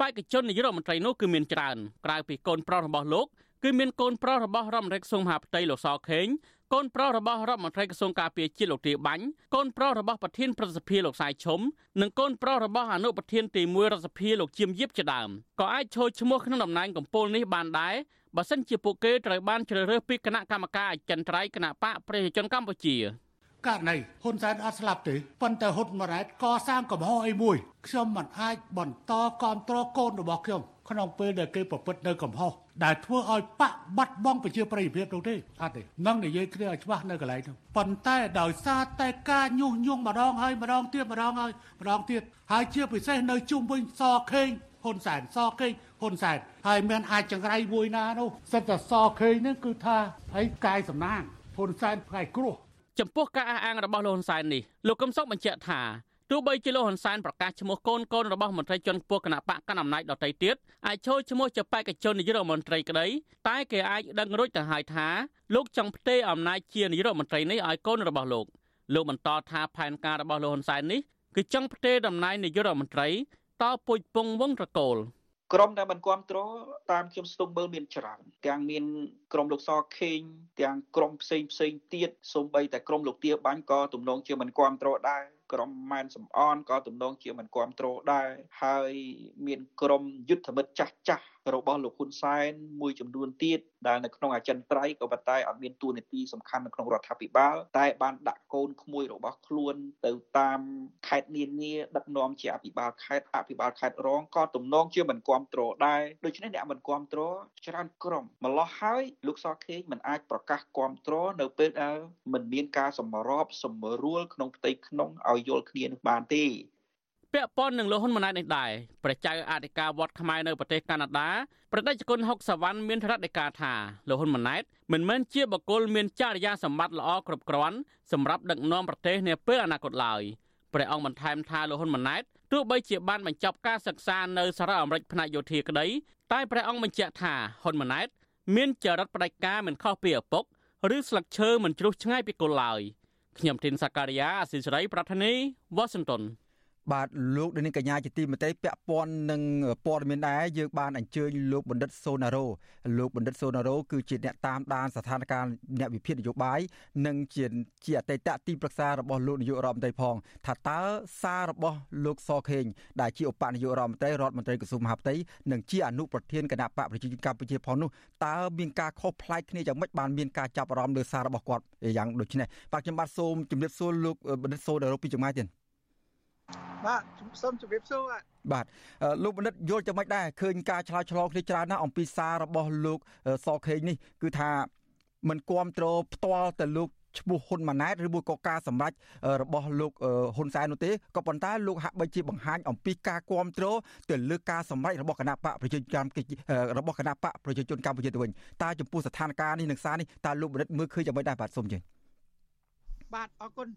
បេក្ខជននាយរដ្ឋមន្ត្រីនោះគឺមានច្រើនក្រៅពីកូនប្រុសរបស់លោកគឺមានកូនប្រុសរបស់រដ្ឋមន្ត្រីក្រសួងមហាផ្ទៃលោកសខេងកូនប្រុសរបស់រដ្ឋមន្ត្រីក្រសួងការពារជាតិលោកទាបាញ់កូនប្រុសរបស់ប្រធានប្រសិទ្ធិលោកសាយឈុំនិងកូនប្រុសរបស់អនុប្រធានទី1រដ្ឋសភាលោកជៀមយៀបជាដើមក៏អាចចូលឈ្មោះក្នុងតំណែងកម្ពូលនេះបានដែរបើសិនជាពួកគេត្រូវបានជ្រើសរើសពីគណៈកម្មការអចិន្ត្រៃយ៍គណៈបកប្រជាជនកម្ពុជា ករណីហ៊ុនសែនអត់ស្លាប់ទេប៉ុន្តែហ៊ុនម៉ាណែតកសាងកំហុសអីមួយខ្ញុំមិនអាចបន្តគ្រប់គ្រងកូនរបស់ខ្ញុំក្នុងពេលដែលគេប្រព្រឹត្តនៅកំហុសដែលធ្វើឲ្យបាក់បាត់បង់ប្រជាប្រិយភាពនោះទេអត់ទេនឹងនិយាយគ្នាឲ្យច្បាស់នៅកន្លែងនោះប៉ុន្តែដោយសារតែការញុះញង់ម្ដងហើយម្ដងទៀតម្ដងហើយម្ដងទៀតហើយជាពិសេសនៅជុំវិញសខេងហ៊ុនសែនសខេងហ៊ុនសែនហើយមានអាចចង្រៃមួយណានោះសិតតែសខេងនឹងគឺថាហើយកាយសំណាងហ៊ុនសែនផ្កាយគ្រោះ ចំពោះការអះអាងរបស់លោកហ៊ុនសែននេះលោកកឹមសុខបញ្ជាក់ថាទោះបីជាលោកហ៊ុនសែនប្រកាសឈ្មោះកូនកូនរបស់មន្ត្រីជាន់ខ្ពស់គណៈបកកណ្ដាលអំណាចដទៃទៀតអាចចូលឈ្មោះជាបេក្ខជននាយករដ្ឋមន្ត្រីក្តីតែគេអាចដឹងរួចទៅហើយថាលោកចង់ផ្ទេរអំណាចជានាយករដ្ឋមន្ត្រីនេះឲ្យកូនរបស់លោកលោកបន្តថាផែនការរបស់លោកហ៊ុនសែននេះគឺចង់ផ្ទេរតំណែងនាយករដ្ឋមន្ត្រីតពូជពងវងត្រកូល ក្រុមដែលមិនគ្រប់គ្រងតាមខ្ញុំស្ទុំមើលមានច្រើនទាំងមានក្រុមលោកសខេងទាំងក្រុមផ្សេងផ្សេងទៀតសូម្បីតែក្រុមលោកទាបាញ់ក៏ទំនងជាមិនគ្រប់គ្រងដែរក្រុមម៉ែនសំអនក៏ទំនងជាមិនគ្រប់គ្រងដែរហើយមានក្រុមយុទ្ធមិត្តចាស់ចាស់របស់លោកហ៊ុនសែនមួយចំនួនទៀតដែលនៅក្នុងអចិន្ត្រៃយ៍ក៏ប៉ុន្តែអត់មានតួនាទីសំខាន់នៅក្នុងរដ្ឋាភិបាលតែបានដាក់កូនក្មួយរបស់ខ្លួនទៅតាមខេត្តនានាដឹកនាំជាអភិបាលខេត្តអភិបាលខេត្តរងក៏ទំនងជាមិនគ្រប់គ្រងដែរដូច្នេះអ្នកមិនគ្រប់គ្រងច្រើនក្រុមម្លោះហើយលោកសខេងមិនអាចប្រកាសគ្រប់គ្រងនៅពេលដែលមិនមានការសម្របសម្រួលក្នុងផ្ទៃក្នុងឲ្យយល់គ្នានោះបានទេពាក់ព័ន្ធនឹងលោកហ៊ុនម៉ាណែតនេះដែរព្រះចៅអធិការវត្តខ្មែរនៅប្រទេសកាណាដាប្រតិជនហុកសវណ្ណមានរដ្ឋដីកាថាលោកហ៊ុនម៉ាណែតមិនមែនជាបុគ្គលមានចរិយាសម្បត្តិល្អគ្រប់គ្រាន់សម្រាប់ដឹកនាំប្រទេសនាពេលអនាគតឡើយព្រះអង្គបន្ថែមថាលោកហ៊ុនម៉ាណែតទោះបីជាបានបញ្ចប់ការសិក្សានៅសហរដ្ឋអាមេរិកផ្នែកយោធាក្តីតែព្រះអង្គបញ្ជាក់ថាហ៊ុនម៉ាណែតមានចរិតផ្ដាច់ការមិនខុសពីឪពុកឬស្លឹកឈើមិនជ្រុះឆ្ងាយពីគល់ឡើយ ខ្ញុំធីនសាការីយ៉ាអស៊ីសេរីប្រធានីវ៉ាស៊ីនតោន បាទលោកនាងកញ្ញាជាទីមេត្រីពាក់ព័ន្ធនឹងព័ត៌មានដែរយើងបានអញ្ជើញលោកបណ្ឌិតសូណារ៉ូលោកបណ្ឌិតសូណារ៉ូគឺជាអ្នកតាមដានស្ថានភាពអ្នកវិភាគនយោបាយនិងជាជាអតីតទីប្រឹក្សារបស់លោកនាយករដ្ឋមន្ត្រីផងថាតើសាររបស់លោកសខេងដែលជាឧបនាយករដ្ឋមន្ត្រីរដ្ឋមន្ត្រីក្រសួងមហាផ្ទៃនិងជាអនុប្រធានគណៈបកប្រជាជនកម្ពុជាផងនោះតើមានការខុសប្លែកគ្នាយ៉ាងម៉េចបានមានការចាប់អារម្មណ៍លើសាររបស់គាត់យ៉ាងដូចនេះបាទខ្ញុំបាទសូមជម្រាបសួរលោកបណ្ឌិតសូណារ៉ូពីចម្ងាយទៀត បាទសូមជម្រាបសួរបាទលោកបណ្ឌិតយល់យ៉ាងម៉េចដែរឃើញការឆ្លើយឆ្លងគ្នាច្រើនណាស់អំពីសាររបស់លោកសខេងនេះគឺថាមិនគ្រប់គ្រងផ្ទាល់ទៅលោកឈ្មោះហ៊ុនម៉ាណែតឬមួយក៏ការសម្រេចរបស់លោកហ៊ុនសែននោះទេក៏ប៉ុន្តែលោកហាក់បីជាបង្ហាញអំពីការគ្រប់គ្រងទៅលើការសម្រេចរបស់គណៈបកប្រជាជនកម្ពុជារបស់គណៈបកប្រជាជនកម្ពុជាទៅវិញតើចំពោះស្ថានភាពនេះនឹងសារនេះតើលោកបណ្ឌិតមើលឃើញយ៉ាងម៉េចដែរបាទសូមជឿបាទអរគុណ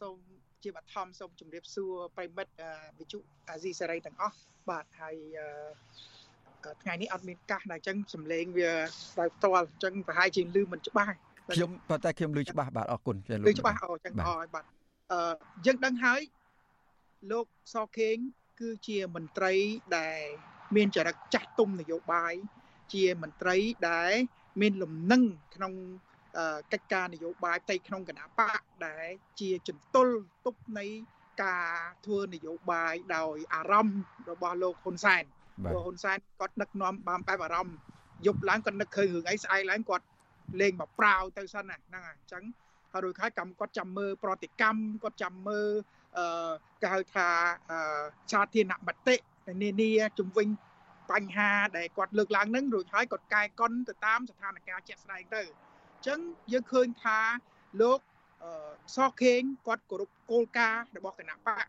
សូម ជាបឋមសូមជម្រាបសួរប្រិមិត្តវិទ្យុអាស៊ីសេរីទាំងអស់បាទហើយថ្ងៃនេះអត់មានកាសដែរអញ្ចឹងសំឡេងវាដោយផ្ទាល់អញ្ចឹងប្រហែលជាលឺមិនច្បាស់ខ្ញុំប៉ុន្តែខ្ញុំលឺច្បាស់បាទអរគុណលឺច្បាស់អូអញ្ចឹងអរបាទអឺយើងដឹងហើយលោកសខេងគឺជាមន្ត្រីដែលមានចរិតចាស់ទុំនយោបាយជាមន្ត្រីដែលមានលំនឹងក្នុង កិច្ចការនយោបាយផ្ទៃក្នុងគណៈបកដែលជាចន្ទុលទុកនៃការធ្វើនយោបាយដោយអារម្មណ៍របស់លោកហ៊ុនសែនព្រោះហ៊ុនសែនគាត់ដឹកនាំបានបែបអារម្មណ៍យប់ឡើងគាត់នឹកឃើញរឿងអីស្អែកឡើងគាត់លេងមកប្រាវទៅសិនណាហ្នឹងហើយអញ្ចឹងហើយរួចហើយកម្មគាត់ចាំមើលប្រតិកម្មគាត់ចាំមើលអឺគេហៅថាសាធារណមតិនានាជំវិញបញ្ហាដែលគាត់លើកឡើងហ្នឹងរួចហើយគាត់កែកុនទៅតាមស្ថានភាពជាក់ស្ដែងទៅ ចឹងយើងឃើញថាលោកសខេងគាត់គោរពគោលការណ៍របស់គណៈបក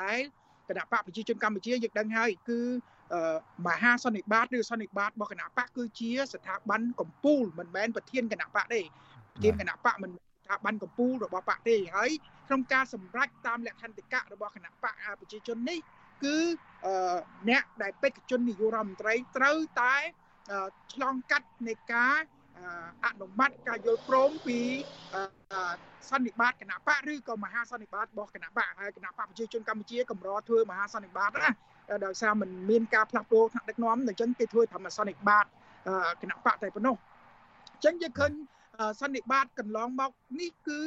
ដែលគណៈបកប្រជាជនកម្ពុជាយើងដឹងហើយគឺមហាសន្និបាតឬសន្និបាតរបស់គណៈបកគឺជាស្ថាប័នកម្ពុជាមិនមែនប្រធានគណៈបកទេប្រធានគណៈបកមិនថាថាបានកម្ពុជារបស់បកទេហើយក្នុងការសម្រេចតាមលក្ខន្តិកៈរបស់គណៈបកប្រជាជននេះគឺអ្នកដែលបេក្ខជននាយករដ្ឋមន្ត្រីត្រូវតែឆ្លងកាត់នៃការ អនុម័តការយល់ព្រមពីសន្និបាតគណៈបកឬក៏មហាសន្និបាតរបស់គណៈបកហើយគណៈបកប្រជាជនកម្ពុជាកម្រធ្វើមហាសន្និបាតណាដោយសារมันមានការផ្លាស់ប្ដូរថ្នាក់ដឹកនាំអញ្ចឹងគេធ្វើធម្មសន្និបាតគណៈបកតែប៉ុណ្ណោះអញ្ចឹងយើងឃើញសន្និបាតកន្លងមកនេះគឺ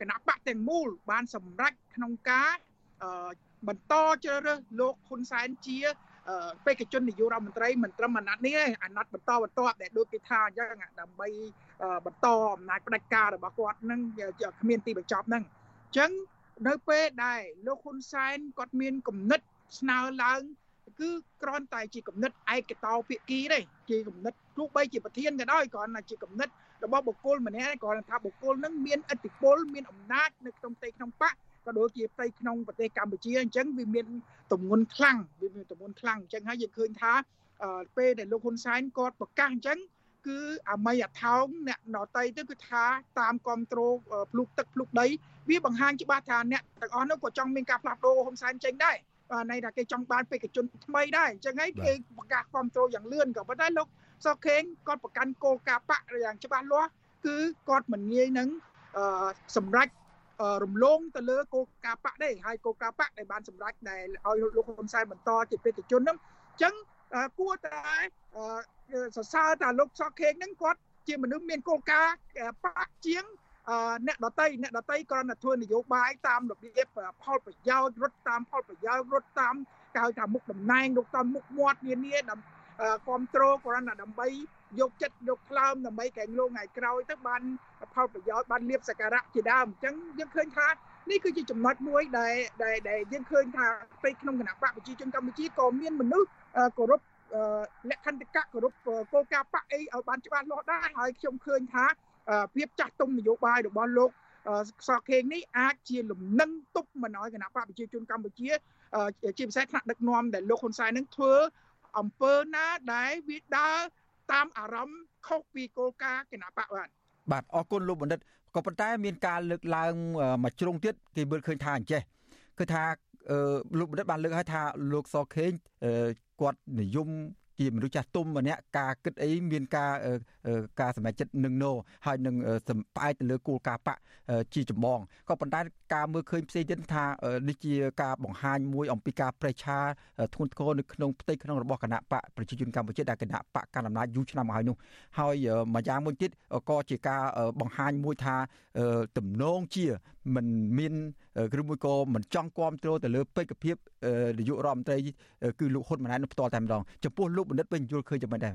គណៈបកទាំងមូលបានសម្រេចក្នុងការបន្តជ្រើសរើសលោកហ៊ុនសែនជា បេក្ខជននាយករដ្ឋមន្ត្រីមិនត្រឹមអាណត្តិនេះទេអាណត្តិបន្តបន្តដែលដូចគេថាអញ្ចឹងដើម្បីបន្តអំណាចផ្ដាច់ការរបស់គាត់នឹងគ្មានទីបញ្ចប់ហ្នឹងអញ្ចឹងនៅពេលដែលលោកហ៊ុនសែនគាត់មានគំនិតស្នើឡើងគឺគ្រាន់តែជាគំនិតឯកតោភាគីទេជាគំនិតទោះបីជាប្រធានក៏ដោយគ្រាន់តែជាគំនិតរបស់បុគ្គលម្នាក់គ្រាន់តែថាបុគ្គលនឹងមានឥទ្ធិពលមានអំណាចនៅក្នុងផ្ទៃក្នុងបក ក៏ដូចជាផ្ទៃក្នុងប្រទេសកម្ពុជាអញ្ចឹងវាមានទំនួនខ្លាំងវាមានទំនួនខ្លាំងអញ្ចឹងហើយយើងឃើញថាពេលដែលលោកហ៊ុនសែនគាត់ប្រកាសអញ្ចឹងគឺអម័យអថោងអ្នកដតីទៅគឺថាតាមគ្រប់គ្រងភ្លុកទឹកភ្លុកដីវាបង្ហាញច្បាស់ថាអ្នកទាំងអស់នោះក៏ចង់មានការផ្លាស់ប្ដូរហ៊ុនសែនចេញដែរបាទន័យថាគេចង់បានបេក្ខជនថ្មីដែរអញ្ចឹងហើយគេប្រកាសគ្រប់គ្រងយ៉ាងលឿនក៏ប៉ុន្តែលោកសុកខេងគាត់ប្រកាន់គោលការណ៍បកយ៉ាងច្បាស់លាស់គឺគាត់មិនងាយនឹងសម្រេច រំលងទៅលើគោលការណ៍បកទេហើយគោលការណ៍បកដែលបានសម្រេចដែលឲ្យលោកហ៊ុនសែនបន្តជាបេក្ខជនហ្នឹងអញ្ចឹងគួរតែសរសើរថាលោកសកខេងហ្នឹងគាត់ជាមនុស្សមានគោលការណ៍បកជាងអ្នកដតីអ្នកដតីគ្រាន់តែធ្វើនយោបាយតាមរបៀបផលប្រយោជន៍រត់តាមផលប្រយោជន៍រត់តាមគេហៅថាមុខតំណែងរត់តាមមុខមាត់នានាដើម្បីគ្រប់គ្រងគ្រាន់តែដើម្បី យកចិត្តយកថ្លើមដើម្បីកែងលោថ្ងៃក្រោយទៅបានផលប្រយោជន៍បានលៀបសក្ការៈជាដើមអញ្ចឹងយើងឃើញថានេះគឺជាចំណុចមួយដែលដែលយើងឃើញថាពេលក្នុងគណៈបកប្រជាជនកម្ពុជាក៏មានមនុស្សគោរពលក្ខន្តិកៈគោរពគោលការណ៍បកអីឲ្យបានច្បាស់លាស់ដែរហើយខ្ញុំឃើញថាភាពចាស់ទុំនយោបាយរបស់លោកសខេងនេះអាចជាលំនឹងទប់មិនឲ្យគណៈបកប្រជាជនកម្ពុជាជាពិសេសថ្នាក់ដឹកនាំដែលលោកហ៊ុនសែននឹងធ្វើអំពើណាដែលវាដើរ តាមអារម្មណ៍ខុសពីគោលការណ៍គណៈបកបាទបាទអរគុណលោកបណ្ឌិតក៏ប៉ុន្តែមានការលើកឡើងមួយជ្រុងទៀតគេមើលឃើញថាអញ្ចេះគឺថាលោកបណ្ឌិតបានលើកឲ្យថាលោកសខេងគាត់និយម ជាមនុស្សចាស់ទុំម្នាក់ការគិតអីមានការការសម្រេចចិត្តនឹងណូហើយនឹងផ្អែកទៅលើគោលការណ៍បកជាចម្បងក៏ប៉ុន្តែការមើលឃើញផ្សេងទៀតថានេះជាការបង្ហាញមួយអំពីការប្រេះឆាធ្ងន់ធ្ងរនៅក្នុងផ្ទៃក្នុងរបស់គណៈបកប្រជាជនកម្ពុជាដែលគណៈបកកណ្ដាលអំណាចយូរឆ្នាំមកហើយនោះហើយមួយយ៉ាងមួយទៀតក៏ជាការបង្ហាញមួយថាទំនងជាមិនមាន ឬមួយក៏មិនចង់គ្រប់គ្រងទៅលើបេក្ខភាពនាយករដ្ឋមន្ត្រីគឺលោកហ៊ុនម៉ាណែតនឹងផ្ទាល់តែម្ដងចំពោះលោកបណ្ឌិតវិញយល់ឃើញយ៉ាងម៉េចដែរ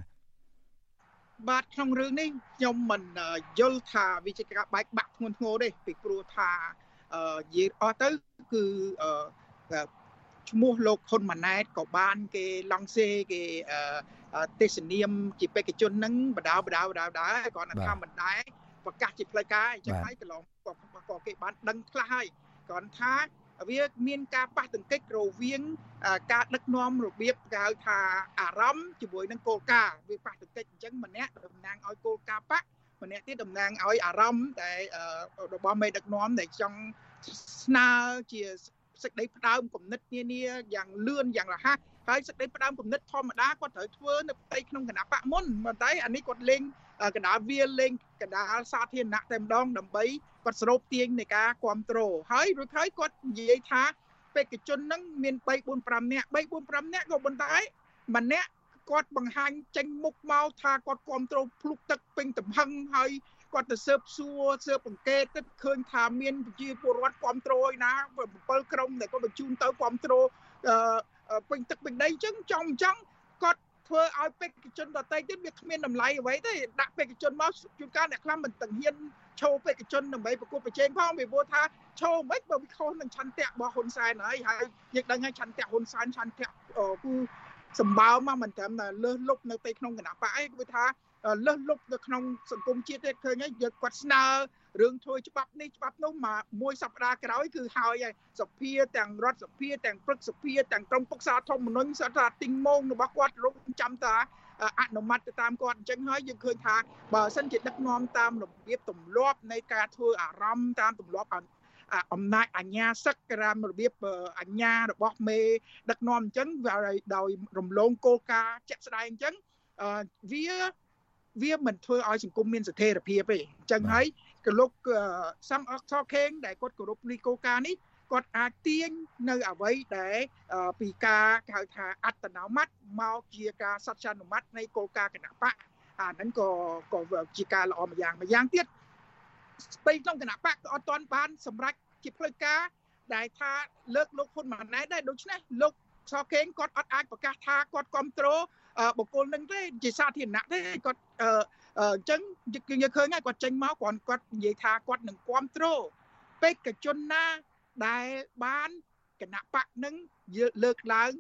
បាទក្នុងរឿងនេះខ្ញុំមិនយល់ថាវាជាការបែកបាក់ធ្ងន់ធ្ងរទេពីព្រោះថានិយាយអស់ទៅគឺឈ្មោះលោកហ៊ុនម៉ាណែតក៏បានគេឡង់សេគេទេសនាមជាបេក្ខជននឹងបដៅបដៅបដៅដែរគាត់ថាមិនដែរប្រកាសជាផ្លូវការអញ្ចឹងហើយកន្លងក៏គេបានដឹងខ្លះហើយ គ្រាន់ថាវាមានការប៉ះទង្គិចរវាងការដឹកនាំរបៀបគេហៅថាអារម្មណ៍ជាមួយនឹងគោលការណ៍វាប៉ះទង្គិចអញ្ចឹងម្នាក់តំណាងឲ្យគោលការណ៍បកម្នាក់ទៀតតំណាងឲ្យអារម្មណ៍ដែលរបស់មេដឹកនាំដែលចង់ស្នើជាសេចក្តីផ្ដើមគំនិតនានាយ៉ាងលឿនយ៉ាងរហ័សហើយសេចក្តីផ្ដើមគំនិតធម្មតាគាត់ត្រូវធ្វើនៅផ្ទៃក្នុងគណៈបកមុនប៉ុន្តែអានេះគាត់លេង កណ្ដាលវាលេងកណ្ដាលសាធារណៈតែម្ដងដើម្បីគាត់ស្រូបទាញនៃការគ្រប់គ្រងហើយរួចហើយគាត់និយាយថាបេក្ខជនហ្នឹងមាន3 4 5នាក់3 4 5នាក់ក៏ប៉ុន្តែម្នាក់គាត់បង្ហាញចេញមុខមកថាគាត់គ្រប់គ្រងភ្លុកទឹកពេញទំហឹងហើយគាត់ទៅស៊ើបសួរស៊ើបអង្កេតទៅឃើញថាមានប្រជាពលរដ្ឋគ្រប់គ្រងឯណា7ក្រុមដែលគាត់បញ្ជូនទៅគ្រប់គ្រងពេញទឹកពេញដីអញ្ចឹងចំអញ្ចឹងគាត់ ធ្វើឲ្យបេក្ខជនដទៃទៀតវាគ្មានតម្លៃអ្វីទេដាក់បេក្ខជនមកជួនកាលអ្នកខ្លះមិនទាំងហ៊ានឈោបេក្ខជនដើម្បីប្រកួតប្រជែងផងពីព្រោះថាឈោមិនបើវាខុសនឹងឆន្ទៈរបស់ហ៊ុនសែនហើយហើយយើងដឹងហើយឆន្ទៈហ៊ុនសែនឆន្ទៈគឺសម្បើមមកមិនត្រឹមតែលើសលុបនៅពេលក្នុងគណៈបកឯងគឺថា លើសលុបនៅក្នុងសង្គមជាតិទេឃើញហើយយើងគាត់ស្នើរឿងធ្វើច្បាប់នេះច្បាប់នោះមកមួយសប្តាហ៍ក្រោយគឺហើយហើយសភាទាំងរដ្ឋសភាទាំងព្រឹទ្ធសភាទាំងក្រុមប្រឹក្សាធម្មនុញ្ញសត្វថាទីងមងរបស់គាត់រងចាំតាអនុម័តទៅតាមគាត់អញ្ចឹងហើយយើងឃើញថាបើសិនជាដឹកនាំតាមរបៀបទម្លាប់នៃការធ្វើអារម្មណ៍តាមទម្លាប់អំណាចអញ្ញាសឹកតាមរបៀបអញ្ញារបស់មេដឹកនាំអញ្ចឹងដោយរំលងគោលការណ៍ជាក់ស្ដែងអញ្ចឹងវា វាមិនធ្វើឲ្យសង្គមមានស្ថិរភាពទេអញ្ចឹងហើយក៏លោកសំអកថខេងដែលគាត់គោរពនីគោលការណ៍នេះគាត់អាចទាញនៅអ្វីដែលពីការហៅថាអត្តនោម័តមកជាការសច្ចានុម័តនៃគោលការណ៍គណៈបកអាហ្នឹងក៏ក៏ជាការល្អម្យ៉ាងម្យ៉ាងទៀតស្ដីក្នុងគណៈបកក៏អត់ទាន់បានសម្រេចជាផ្លូវការដែលថាលើកលោកហ៊ុនម៉ាណែតដែរដូច្នេះលោកសខេងគាត់អត់អាចប្រកាសថាគាត់គ្រប់គ្រង បុគ្គលនឹងទេជាសាធារណៈទេគាត់អញ្ចឹងយើងឃើញហើយគាត់ចេញមកគាត់គាត់និយាយថាគាត់នឹងគ្រប់គ្រងបេក្ខជនណាដែលបានគណៈបកនឹងលើកឡើង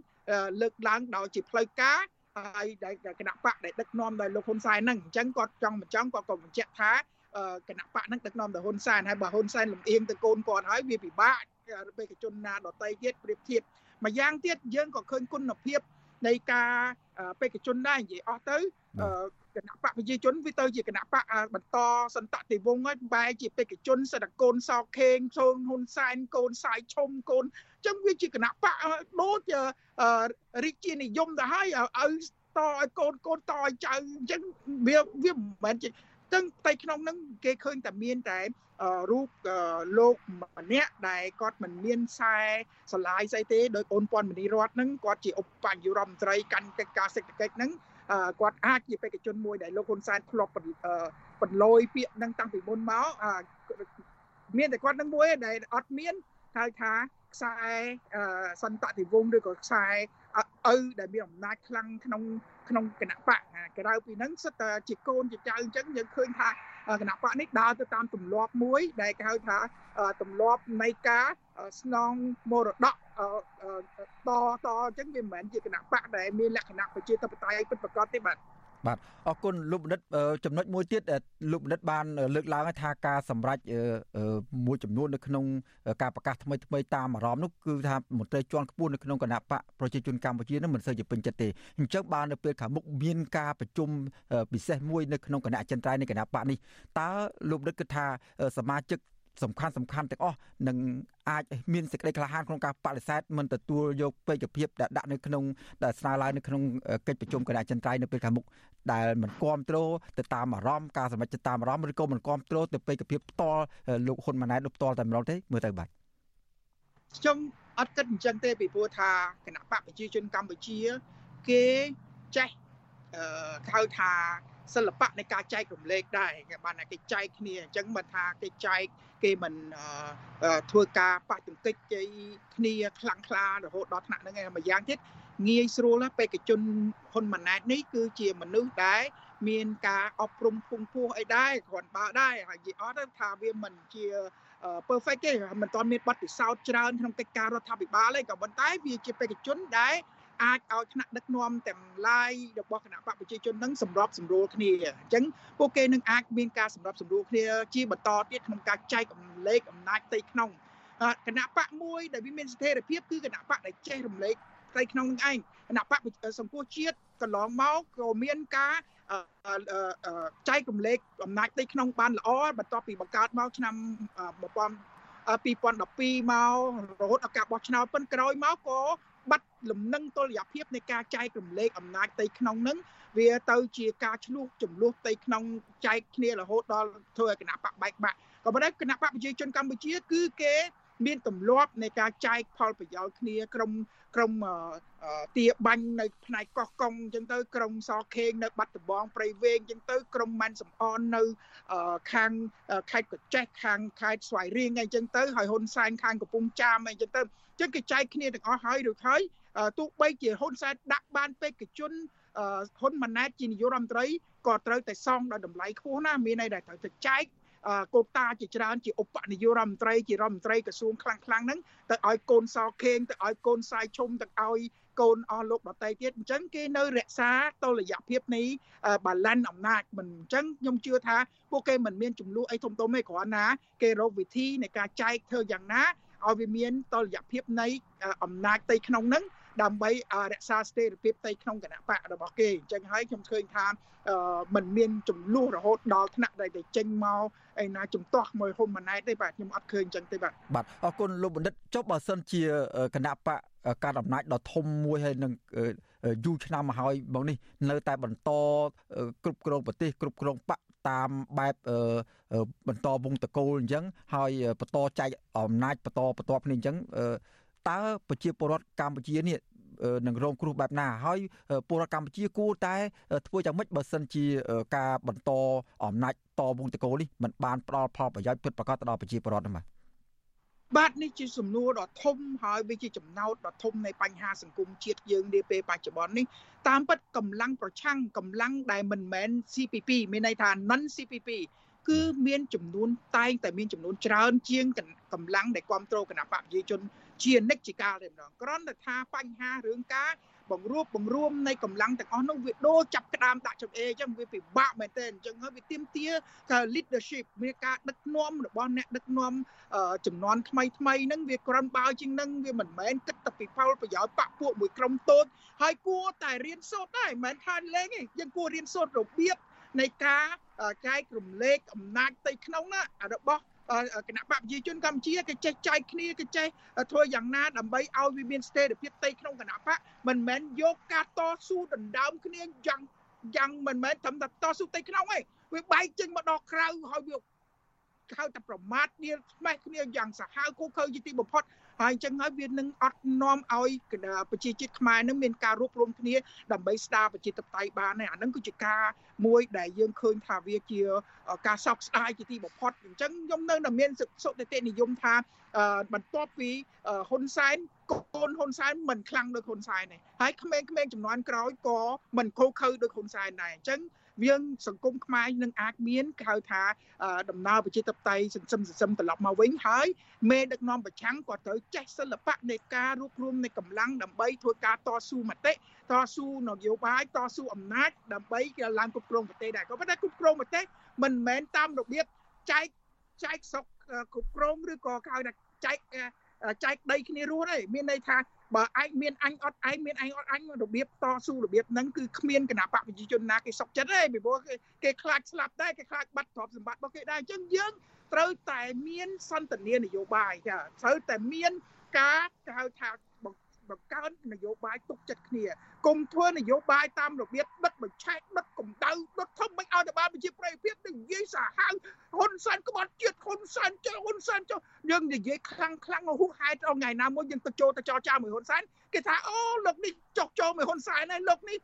លើកឡើងដោយជាផ្លូវការហើយដែលគណៈបកដែលដឹកនាំដោយលោកហ៊ុនសែនហ្នឹងអញ្ចឹងគាត់ចង់មិនចង់គាត់ក៏បញ្ជាក់ថាគណៈបកហ្នឹងដឹកនាំដោយហ៊ុនសែនហើយបើហ៊ុនសែនលំអៀងទៅកូនគាត់ហើយវាពិបាកបេក្ខជនណាដតីទៀតប្រៀបធៀបម្យ៉ាងទៀតយើងក៏ឃើញគុណភាពនៃការ បេក្ខជនដែរនិយាយអស់ទៅគណៈបកប្រជាជនវាទៅជាគណៈបកបន្តសន្តតិវងហើយបែរជាបេក្ខជនសិតកូនសោកខេងសូនហ៊ុនសែនកូនសាយឈុំកូនអញ្ចឹងវាជាគណៈបកដូចរាជានិយមទៅហើយឲ្យតឲ្យកូនកូនតឲ្យចៅអញ្ចឹងវាវាមិនមែនជា ទាំងផ្ទៃក្នុងហ្នឹងគេឃើញតែមានតែរូបលោកម្នាក់ដែលគាត់មិនមានខ្សែឆ្លាយស្អីទេដោយអូនពាន់មនីរតហ្នឹងគាត់ជាឧបនាយករដ្ឋមន្ត្រីកាន់កិច្ចការសេដ្ឋកិច្ចហ្នឹងគាត់អាចជាបេក្ខជនមួយដែលលោកហ៊ុនសែនធ្លាប់បន្លយពាក្យហ្នឹងតាំងពីមុនមកមានតែគាត់នឹងមួយដែលអត់មានហៅថាខ្សែសន្តតិវងឬក៏ខ្សែ ឪដែលមានអំណាចខ្លាំងក្នុងក្នុងគណៈបកក្រៅពីហ្នឹងសិតតែជាកូនជាចៅអញ្ចឹងយើងឃើញថាគណៈបកនេះដើរទៅតាមទម្លាប់មួយដែលគេហៅថាទម្លាប់នៃការស្នងមរតកតតអញ្ចឹងវាមិនមែនជាគណៈបកដែលមានលក្ខណៈប្រជាធិបតេយ្យពិតប្រាកដទេបាទ បាទអរគុណលោកបណ្ឌិតចំណុចមួយទៀតលោកបណ្ឌិតបានលើកឡើងថាការសម្រេចមួយចំនួននៅក្នុងការប្រកាសថ្មីថ្មីតាមអារម្មណ៍នោះគឺថាមន្ត្រីជាន់ខ្ពស់នៅក្នុងគណៈបកប្រជាជនកម្ពុជានឹងមិនសូវជាពេញចិត្តទេអញ្ចឹងបាននៅពេលខាងមុខមានការប្រជុំពិសេសមួយនៅក្នុងគណៈអចិន្ត្រៃយ៍នៃគណៈបកនេះតើលោកបណ្ឌិតគិតថាសមាជិក សំខាន់សំខាន់ទាំងអស់នឹងអាចមានសេចក្តីក្លាហានក្នុងការបដិសេធមិនទទួលយកពេកភាពដែលដាក់នៅក្នុងដែលស្នើឡើងនៅក្នុងកិច្ចប្រជុំគណៈចន្ទ្រៃនៅពេលខាងមុខដែលមិនគ្រប់គ្រងទៅតាមអារម្មណ៍ការសម្រេចទៅតាមអារម្មណ៍ឬក៏មិនគ្រប់គ្រងទៅពេកភាពផ្ទាល់លោកហ៊ុនម៉ាណែតលោកផ្ទាល់តែម្ដងទេមើលទៅបាទខ្ញុំអត់គិតអញ្ចឹងទេពីព្រោះថាគណៈបកប្រជាជនកម្ពុជាគេចេះអឺហៅថាសិល្បៈនៃការចែករំលែកដែរគេបានគេចែកគ្នាអញ្ចឹងបើថាគេចែក គេមិនធ្វើការបដិទង្គិចគ្នាខ្លាំងក្លារហូតដល់ថ្នាក់ហ្នឹងឯងម្យ៉ាងទៀតងាយស្រួលណាបេក្ខជនហ៊ុនម៉ាណែតនេះគឺជាមនុស្សដែលមានការអប់រំពងពោះអីដែរគ្រាន់បើដែរហើយនិយាយអត់ទៅថាវាមិនជា perfect ទេមិនទាន់មានបទពិសោធន៍ច្រើនក្នុងកិច្ចការរដ្ឋាភិបាលទេក៏ប៉ុន្តែវាជាបេក្ខជនដែល អាចឲ្យថ្នាក់ដឹកនាំទាំងឡាយរបស់គណៈបកប្រជាជននឹងសម្របសម្រួលគ្នាអញ្ចឹងពួកគេនឹងអាចមានការសម្របសម្រួលគ្នាជាបន្តទៀតក្នុងការចែកអំលែកអំណាចផ្ទៃក្នុងគណៈបកមួយដែលវាមានស្ថិរភាពគឺគណៈបកដែលចេះរំលែកផ្ទៃក្នុងនឹងឯងគណៈបកសង្គមជាតិកន្លងមកក៏មានការចែករំលែកអំណាចផ្ទៃក្នុងបានល្អបន្ទាប់ពីបង្កើតមកឆ្នាំ2012មករហូតដល់ការបោះឆ្នោតប៉ុនក្រោយមកក៏ បាត់លំនឹងតុល្យភាពនៃការចែករំលែកអំណាចផ្ទៃក្នុងនឹងវាទៅជាការឆ្លោះចំនួនផ្ទៃក្នុងចែកគ្នារហូតដល់ធ្វើឲ្យគណៈបកបែកបាក់ក៏ប៉ុន្តែគណៈបកប្រជាជនកម្ពុជា គឺគេមានទម្លាប់នៃការចែកផលប្រយោជន៍គ្នាក្រុមក្រុមទាបាញ់នៅផ្នែកកោះកុងអញ្ចឹងទៅក្រុមសខេងនៅបាត់ដំបងព្រៃវែងអញ្ចឹងទៅក្រុមម៉ាន់សំអននៅខាងខេត្តកញ្ចេះខាងខេត្តស្វាយរៀងអញ្ចឹងទៅហើយហ៊ុនសែនខាងកំពង់ចាមអញ្ចឹងទៅអញ្ចឹងគេចែកគ្នាទាំងអស់ហើយឬហើយទោះបីជាហ៊ុនសែនដាក់បានបេក្ខជនហ៊ុនម៉ាណែតជានាយករដ្ឋមន្ត្រីក៏ត្រូវតែសងដោយតម្លៃខ្ពស់ណាមានន័យថាត្រូវតែចែកកូតាជាច្រើនជាឧបនាយករដ្ឋមន្ត្រីជារដ្ឋមន្ត្រីក្រសួងខ្លាំងខ្លាំងហ្នឹងទៅឲ្យកូនសខេងទៅឲ្យកូនសាយឈុំទៅឲ្យកូនអស់លោកដតីទៀតអញ្ចឹងគេនៅរក្សាតុល្យភាពនៃបាឡានអំណាចមិនអញ្ចឹងខ្ញុំជឿថាពួកគេមិនមានចំនួនអីធំធំទេគ្រាន់ណាគេរកវិធីនៃការចែកធ្វើយ៉ាងណា ឲ្យវាមានតុល្យភាពនៃអំណាចផ្ទៃក្នុងហ្នឹងដើម្បីរក្សាស្ថិរភាពផ្ទៃក្នុងគណៈបករបស់គេអញ្ចឹងហើយខ្ញុំឃើញថាมันមានចំនួនរហូតដល់ថ្នាក់ដែលទៅចេញមកឯណាជំទាស់មួយហ៊ុនម៉ាណែតទេបាទខ្ញុំអត់ឃើញអញ្ចឹងទេបាទបាទអរគុណលោកបណ្ឌិតចុះបើសិនជាគណៈបកការអំណាចដ៏ធំមួយហើយនឹងយូរឆ្នាំមកហើយបងនេះនៅតែបន្តគ្រប់គ្រងប្រទេសគ្រប់គ្រងបក តាមបែបបន្តវងតកូលអញ្ចឹងហើយបន្តចែកអំណាចបន្តបន្តគ្នាអញ្ចឹងតើប្រជាពលរដ្ឋកម្ពុជានេះនឹងរងគ្រោះបែបណាហើយពលរដ្ឋកម្ពុជាគួរតែធ្វើយ៉ាងម៉េចបើសិនជាការបន្តអំណាចតវងតកូលនេះมันបានផ្ដល់ផលប្រយោជន៍ពិតប្រាកដទៅដល់ប្រជាពលរដ្ឋហ្នឹង បាទនេះជាសំណួរដ៏ធំហើយវាជាចំណោទដ៏ធំនៃបញ្ហាសង្គមជាតិយើងនាពេលបច្ចុប្បន្ននេះតាមពិតកម្លាំងប្រឆាំងកម្លាំងដែលមិនមែន CPP មានន័យថា non CPP គឺមានចំនួនតែងតែមានចំនួនច្រើនជាងកម្លាំងដែលគ្រប់គ្រងគណៈបកប្រជាជនជានិច្ចជាកាលតែម្ដងគ្រាន់តែថាបញ្ហារឿងការ បង្រួបបង្រួមនៃកម្លាំងទាំងអស់នោះវាដូរចាប់ក្តាមដាក់ចំអេអញ្ចឹងវាពិបាកមែនទែនអញ្ចឹងហើយវាទាមទារថា leadership មានការដឹកនាំរបស់អ្នកដឹកនាំចំនួនថ្មីថ្មីហ្នឹងវាក្រាន់បើជាងហ្នឹងវាមិនមែនគិតតែពីផលប្រយោជន៍បពពួកមួយក្រុមតូចហើយគួរតែរៀនសូត្រដែរមិនមែនថាលេងទេយើងគួររៀនសូត្ររបៀបនៃការចែករំលែកអំណាចទៅក្នុងណារបស់ គណៈបកប្រជាជនកម្ពុជាគេចេះចែកគ្នាគេចេះធ្វើយ៉ាងណាដើម្បីឲ្យវាមានស្ថិរភាពផ្ទៃក្នុងគណៈបកមិនមែនយកការតស៊ូដណ្ដើមគ្នាយ៉ាងយ៉ាងមិនមែនត្រឹមតែតស៊ូផ្ទៃក្នុងទេវាបែកចេញមកដល់ក្រៅហើយវាហៅតែប្រមាថគ្នាស្មេះគ្នាយ៉ាងសាហាវគូខើជាទីបំផុត ហើយអញ្ចឹងហើយវានឹងអត់នាំឲ្យប្រជាជាតិខ្មែរនឹងមានការរួបរวมគ្នាដើម្បីស្ដារប្រជាធិបតេយ្យបានហើយអានឹងគឺជាការមួយដែលយើងឃើញថាវាជាការសោកស្ដាយជាទីបំផុតអញ្ចឹងខ្ញុំនៅតែមានសុតិតិនិយមថាបន្ទាប់ពីហ៊ុនសែនកូនហ៊ុនសែនមិនខ្លាំងដូចហ៊ុនសែនទេហើយក្មេងៗចំនួនក្រោយក៏មិនខូខើដូចហ៊ុនសែនដែរអញ្ចឹង វាសង្គមខ្មែរនឹងអាចមានគេហៅថាដំណើរប្រជាធិបតេយ្យសន្សំសន្សំត្រឡប់មកវិញហើយមេដឹកនាំប្រឆាំងក៏ត្រូវចេះសិល្បៈនៃការរួបរวมនៃកម្លាំងដើម្បីធ្វើការតស៊ូមតិតស៊ូនយោបាយតស៊ូអំណាចដើម្បីគេឡើងគ្រប់គ្រងប្រទេសដែរក៏ប៉ុន្តែគ្រប់គ្រងប្រទេសមិនមែនតាមរបៀបចែកចែកស្រុកគ្រប់គ្រងឬក៏គេហៅថាចែកចែកដីគ្នារស់ទេមានន័យថា បើឯងមានអញអត់ឯងមានឯងអត់អញរបៀបតស៊ូរបៀបហ្នឹងគឺគ្មានគណៈបកប្រជាជនណាគេសុកចិត្តទេពីព្រោះគេគេខ្លាចស្លាប់ដែរគេខ្លាចបាត់ទ្រព្យសម្បត្តិរបស់គេដែរអញ្ចឹងយើងត្រូវតែមានសន្តានានយោបាយចាត្រូវតែមានការគេហៅថា បង្កើននយោបាយទុកចិត្តគ្នាគុំធ្វើនយោបាយតាមរបៀបបិទបញ្ឆេះបិទកម្ដៅដុតធំមិនឲ្យតែបានប្រជាប្រិយភាពនឹងនិយាយសាហាវហ៊ុនសែនក្បត់ជាតិហ៊ុនសែនចុះហ៊ុនសែនចុះយើងនិយាយខ្លាំងខ្លាំងហួសហេតុថ្ងៃណាមួយយើងទៅចូលទៅចោចោលមួយហ៊ុនសែនគេថាអូលោកនេះចុះចូលមួយហ៊ុនសែនហើយលោកនេះ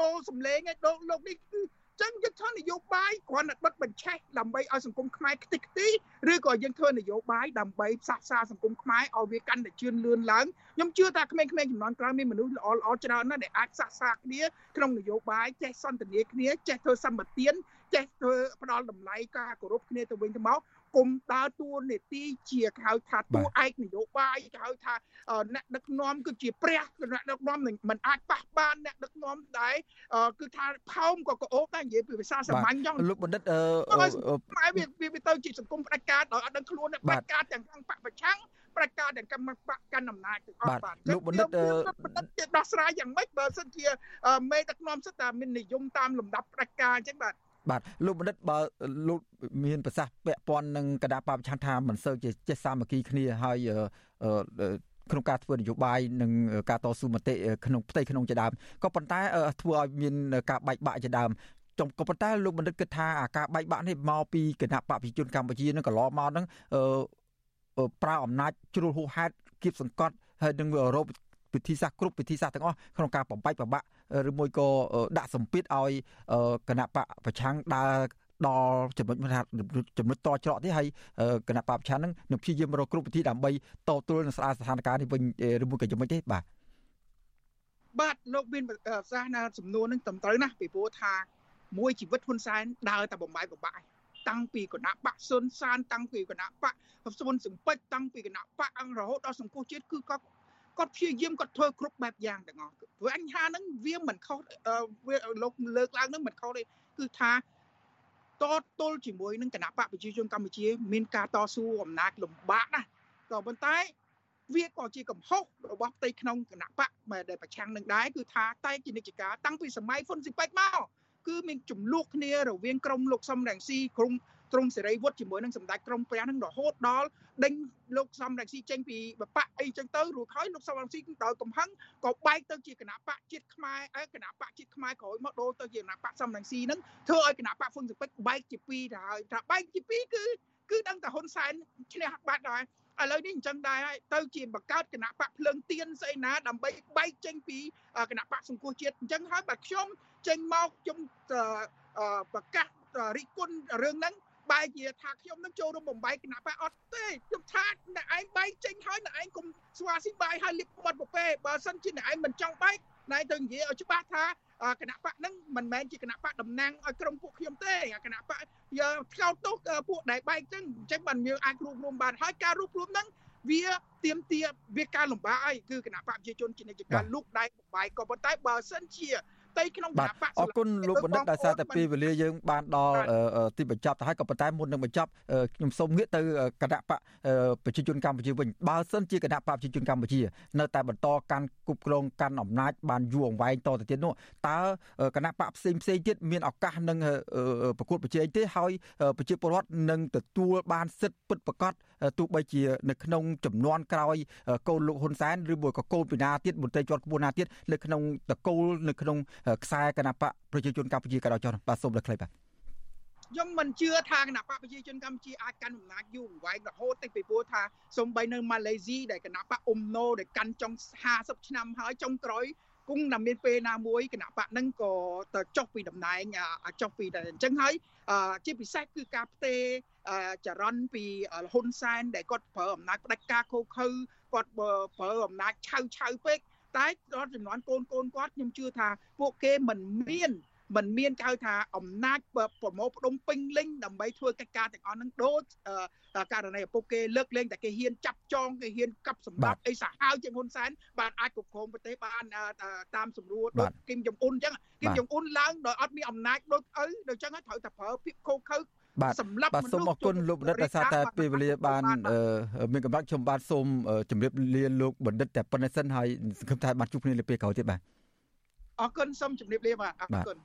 ដូរសម្លេងហើយដូរលោកនេះគឺ ចឹងយើងធ្វើនយោបាយគ្រាន់តែបិទបញ្ឆេះដើម្បីឲ្យសង្គមខ្មែរខ្ទេចខ្ទីឬក៏យើងធ្វើនយោបាយដើម្បីផ្សះផ្សាសង្គមខ្មែរឲ្យវាកាន់តែជឿនលឿនឡើងខ្ញុំជឿថាក្មេងៗចំនួនក្រោយមានមនុស្សល្អល្អច្រើនណាស់ដែលអាចផ្សះផ្សាគ្នាក្នុងនយោបាយចេះសន្ទនាគ្នាចេះធ្វើសម្បទានចេះធ្វើផ្ដល់តម្លៃការគោរពគ្នាទៅវិញទៅមក គុំដើរតួនាទីជាគេហៅថាតួឯកនយោបាយគេហៅថាអ្នកដឹកនាំគឺជាព្រះអ្នកដឹកនាំមិនអាចប៉ះបានអ្នកដឹកនាំដែរគឺថាផោមក៏ក្អូកដែរនិយាយពីភាសាសាមញ្ញចឹងលោកបណ្ឌិតអឺខ្មែរវាវាទៅជាសង្គមផ្ដាច់ការដោយអត់ដឹងខ្លួនផ្ដាច់ការទាំងខាងបពប្រឆាំងប្រកាសទាំងកម្មបកកាន់អំណាចទាំងអស់បាទលោកបណ្ឌិតបណ្ឌិតដោះស្រាយយ៉ាងម៉េចបើសិនជាមេដឹកនាំសិតតែមាននិយមតាមលំដាប់ផ្ដាច់ការអញ្ចឹងបាទ បាទលោកបណ្ឌិតបើលោកមានប្រសាសន៍ពាក់ព័ន្ធនឹងគណៈបព្វឆាន់ថាមិនសូវជាចេះសាមគ្គីគ្នាហើយក្នុងការធ្វើនយោបាយនិងការតស៊ូមតិក្នុងផ្ទៃក្នុងជាដើមក៏ប៉ុន្តែធ្វើឲ្យមានការបែកបាក់ជាដើមចុងក៏ប៉ុន្តែលោកបណ្ឌិតគិតថាអាការបែកបាក់នេះមកពីគណៈបព្វជិជនកម្ពុជានឹងកន្លងមកហ្នឹងប្រើអំណាចជ្រុលហួសហេតុគៀបសង្កត់ហើយនឹងរោគ វិធីសាស្ត្រគ្រប់វិធីសាស្ត្រទាំងអស់ក្នុងការបំបែកបបាក់ឬមួយក៏ដាក់សម្ពាធឲ្យគណៈបកប្រឆាំងដើរដល់ចំណុចថាចំណុចតច្រកទៀតហើយគណៈបកប្រឆាំងនឹងនឹងព្យាយាមរកគ្រប់វិធីដើម្បីតទល់នឹងស្ដារស្ថានភាពនេះវិញឬមួយក៏យ៉ាងម៉េចទេបាទបាទលោកមានប្រសាសន៍ណាសំណួរនឹងត្រឹមត្រូវណាស់ពីព្រោះថាមួយជីវិតហ៊ុនសែនដើរតែបំបាយបបាក់តាំងពីគណៈបកសុនសានតាំងពីគណៈបកសុនសង្ពេចតាំងពីគណៈបកអង្គរហូតដល់សង្គមជាតិគឺគាត់ គាត់ព្យាយាមគាត់ធ្វើគ្រប់បែបយ៉ាងទាំងអស់ព្រោះអញ្ហាហ្នឹងវាមិនខុសវាលោកលើកឡើងហ្នឹងមិនខុសទេគឺថាតទល់ជាមួយនឹងគណៈបកប្រជាជនកម្ពុជា មានការតស៊ូអំណាចលំបាកណាក៏ប៉ុន្តែវាក៏ជាកំហុសរបស់ផ្ទៃក្នុងគណៈបកដែលប្រឆាំងនឹងដែរគឺថាតែជានិច្ចការតាំងពីសម័យហ៊ុនស៊ីប៉ែកមកគឺមានចំនួនគ្នារវាងក្រមលោកសំរងស៊ីក្រុម ទ្រង់សេរីវុឌ្ឍជាមួយនឹងសម្ដេចក្រមព្រះនឹងរហូតដល់ដេញលោកសំរងស៊ីចេញពីបបៈអីចឹងទៅរួចហើយលោកសំរងស៊ីដោយកំហឹងក៏បែកទៅជាគណៈបកជាតិខ្មែរគណៈបកជាតិខ្មែរក្រោយមកដូរទៅជាគណៈបកសំរងស៊ីនឹងធ្វើឲ្យគណៈបកហ៊ុនស៊ិពេចបែកជាពីរទៅហើយថាបែកជាពីរគឺគឺដឹងតែហ៊ុនសែនឈ្នះបាត់ហើយឥឡូវនេះអញ្ចឹងដែរហើយទៅជាបង្កើតគណៈបកភ្លើងទៀនស្អីណាដើម្បីបែកចេញពីគណៈបកសង្គមជាតិអញ្ចឹងហើយបើខ្ញុំចេញមកខ្ញុំប្រកាសរិះគន់រឿងហ្នឹង បែរជាថាខ្ញុំនឹងចូលរួមបំបែកគណៈបកអត់ទេខ្ញុំថាអ្នកឯងបែកចេញហើយអ្នកឯងកុំស្វាស៊ីបាយហើយលៀបមាត់ប្រពេបើសិនជាអ្នកឯងមិនចង់បែកណែទៅនិយាយឲ្យច្បាស់ថាគណៈបកហ្នឹងមិនមែនជាគណៈបកតំណាងឲ្យក្រុមពួកខ្ញុំទេគណៈបកយកថ្កោលទោសពួកដែលបែកចឹងអញ្ចឹងបានយើងអាចរួបរวมបានហើយការរួបរวมហ្នឹងវាទៀមទាវាការលំបាកហើយគឺគណៈបកប្រជាជនជានិច្ចការលូកដៃបំបាយក៏ប៉ុន្តែបើសិនជា តីក្នុងគណៈបកអរគុណលោកបណ្ឌិតដោយសារតែពេលវេលាយើងបានដល់ទីបញ្ចប់ទៅហើយក៏ប៉ុន្តែមុននឹងបញ្ចប់ខ្ញុំសូមងាកទៅគណៈបកប្រជាជនកម្ពុជាវិញបើសិនជាគណៈបកប្រជាជនកម្ពុជា នៅតែបន្តកាន់គ្រប់គ្រងកាន់អំណាចបានយូរអង្វែងតទៅទៀតនោះតើគណៈបកផ្សេងផ្សេងទៀតមានឱកាសនឹងប្រកួតប្រជែងទេហើយប្រជាពលរដ្ឋនឹងទទួលបានសិទ្ធិពិតប្រាកដទោះបីជានៅក្នុងចំនួនក្រោយកូនលោកហ៊ុនសែនឬមួយក៏កូនពីណាទៀតមន្ត្រីជាន់ខ្ពស់ណាទៀតនៅក្នុងតកូលនៅក្នុងខ្សែគណៈបកប្រជាជនកម្ពុជាក៏ដោយចុះបាទសូមលើកខ្លីបាទខ្ញុំមិនជឿថាគណៈបកប្រជាជនកម្ពុជាអាចកាន់អំណាចយូរអង្វែងរហូតទៅពីព្រោះថាសំបីនៅម៉ាឡេស៊ីដែលគណៈបកអ៊ុំណូដែលកាន់ចុង50ឆ្នាំហើយចុងក្រោយគង់តែមានពេលណាមួយគណៈបកហ្នឹងក៏ទៅចុះពីតំណែងចុះពីតែអញ្ចឹងហើយជាពិសេសគឺការផ្ទេរចរន្តពីហ៊ុនសែនដែលគាត់ប្រើអំណាចផ្ដាច់ការខូខើគាត់ប្រើអំណាចឆៅឆៅពេក តែដល់ចំនួនកូនកូនគាត់ខ្ញុំជឿថាពួកគេមិនមានมันមានគេហៅថាអំណាចប្រមូលផ្ដុំពេញលេញដើម្បីធ្វើកិច្ចការទាំងអស់ហ្នឹងដូចករណីឪពុកគេលើកលែងតែគេហ៊ានចាប់ចងគេហ៊ានកាប់សម្បត្តិអីសាហាវជាងហ៊ុនសែនបានអាចគ្រប់គ្រងប្រទេសបានតាមសម្រួលដូចគឹមចំអ៊ុនអញ្ចឹងគឹមចំអ៊ុនឡើងដោយអត់មានអំណាចដូចឪដូចអញ្ចឹងត្រូវតែប្រើភាពខូខើ បាទសម្រាប់បាទសូមអរគុណលោកបណ្ឌិតដោយសារតែពេលវេលាបានមានកម្រិតខ្ញុំបាទសូមជម្រាបលាលោកបណ្ឌិតតែប៉ុណ្្នេះសិនហើយសង្ឃឹមថាបានជួបគ្នាលើពេលក្រោយទៀតបាទអរគុណសូមជម្រាបលាបាទអរគុណ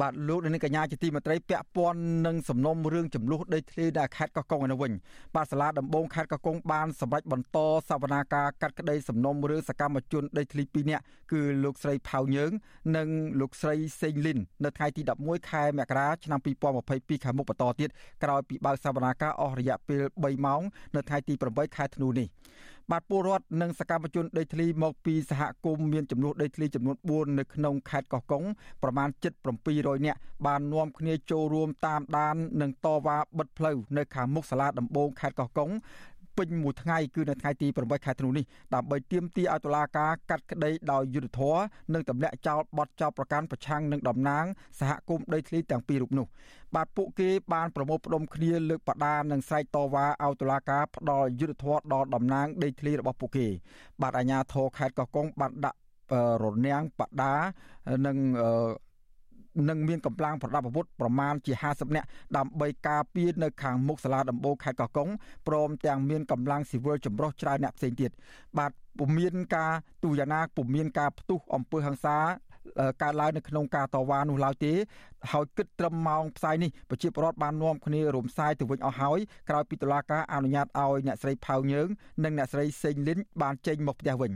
បាទលោកនាងកញ្ញាជាទីមេត្រីពាក់ព័ន្ធនឹងសំណុំរឿងចំនួនដីធ្លីដែលខេត្តកោះកុងឯនោះវិញបាទសាលាដំបងខេត្តកោះកុងបានសម្រេចបន្តសវនាការកាត់ក្តីសំណុំរឿងសកម្មជនដីធ្លី2នាក់គឺលោកស្រីផៅញើង និងលោកស្រីសេងលីននៅថ្ងៃទី11ខែមករាឆ្នាំ2022ខាងមុខបន្តទៀតក្រោយពីបើកសវនាការអស់រយៈពេល3ម៉ោងនៅថ្ងៃទី8ខែធ្នូនេះ បាទពលរដ្ឋនិងសកម្មជនដីធ្លីមកពីសហគមន៍មានចំនួនដីធ្លីចំនួន4នៅក្នុងខេត្តកោះកុងប្រមាណ700នាក់បាននាំគ្នាចូលរួមតាមដាននិងតវ៉ាបិទផ្លូវនៅខាងមុខសាលាដំបងខេត្តកោះកុង ពេញមួយថ្ងៃគឺនៅថ្ងៃទី8ខែធ្នូនេះដើម្បីទាមទារឲ្យតុលាការកាត់ក្តីដោយយុត្តិធម៌និងទម្លាក់ចោលបទចោទប្រកាន់ប្រឆាំងនឹងតំណាងសហគមន៍ដីធ្លីទាំងពីររូបនោះបាទពួកគេបានប្រមូលផ្ដុំគ្នាលើកបដានិងស្រែកតវ៉ាឲ្យតុលាការផ្ដល់យុត្តិធម៌ដល់តំណាងដីធ្លីរបស់ពួកគេ បាទអាជ្ញាធរខេត្តកោះកុងបានដាក់រនាំងបដានិង នឹងមានកម្លាំងប្រដាប់អាវុធប្រមាណជា50នាក់ដើម្បីការពារនៅខាងមុខសាលាដំបូងខេត្តកោះកុងព្រមទាំងមានកម្លាំងស៊ីវិលចម្រុះច្រើនអ្នកផ្សេងទៀតបាទពុំមានការទូយ៉ាងណាពុំមានការផ្ទុះអំពើហិង្សាកើតឡើងនៅក្នុងការតវ៉ានោះឡើយទេហើយគិតត្រឹមម៉ោងផ្សាយនេះប្រជាពលរដ្ឋបាននាំគ្នារំសាយទៅវិញអស់ហើយក្រោយពីតុលាការអនុញ្ញាតឲ្យអ្នកស្រីផៅញើងនិងអ្នកស្រីសេងលីនបានចេញមកផ្ទះវិញ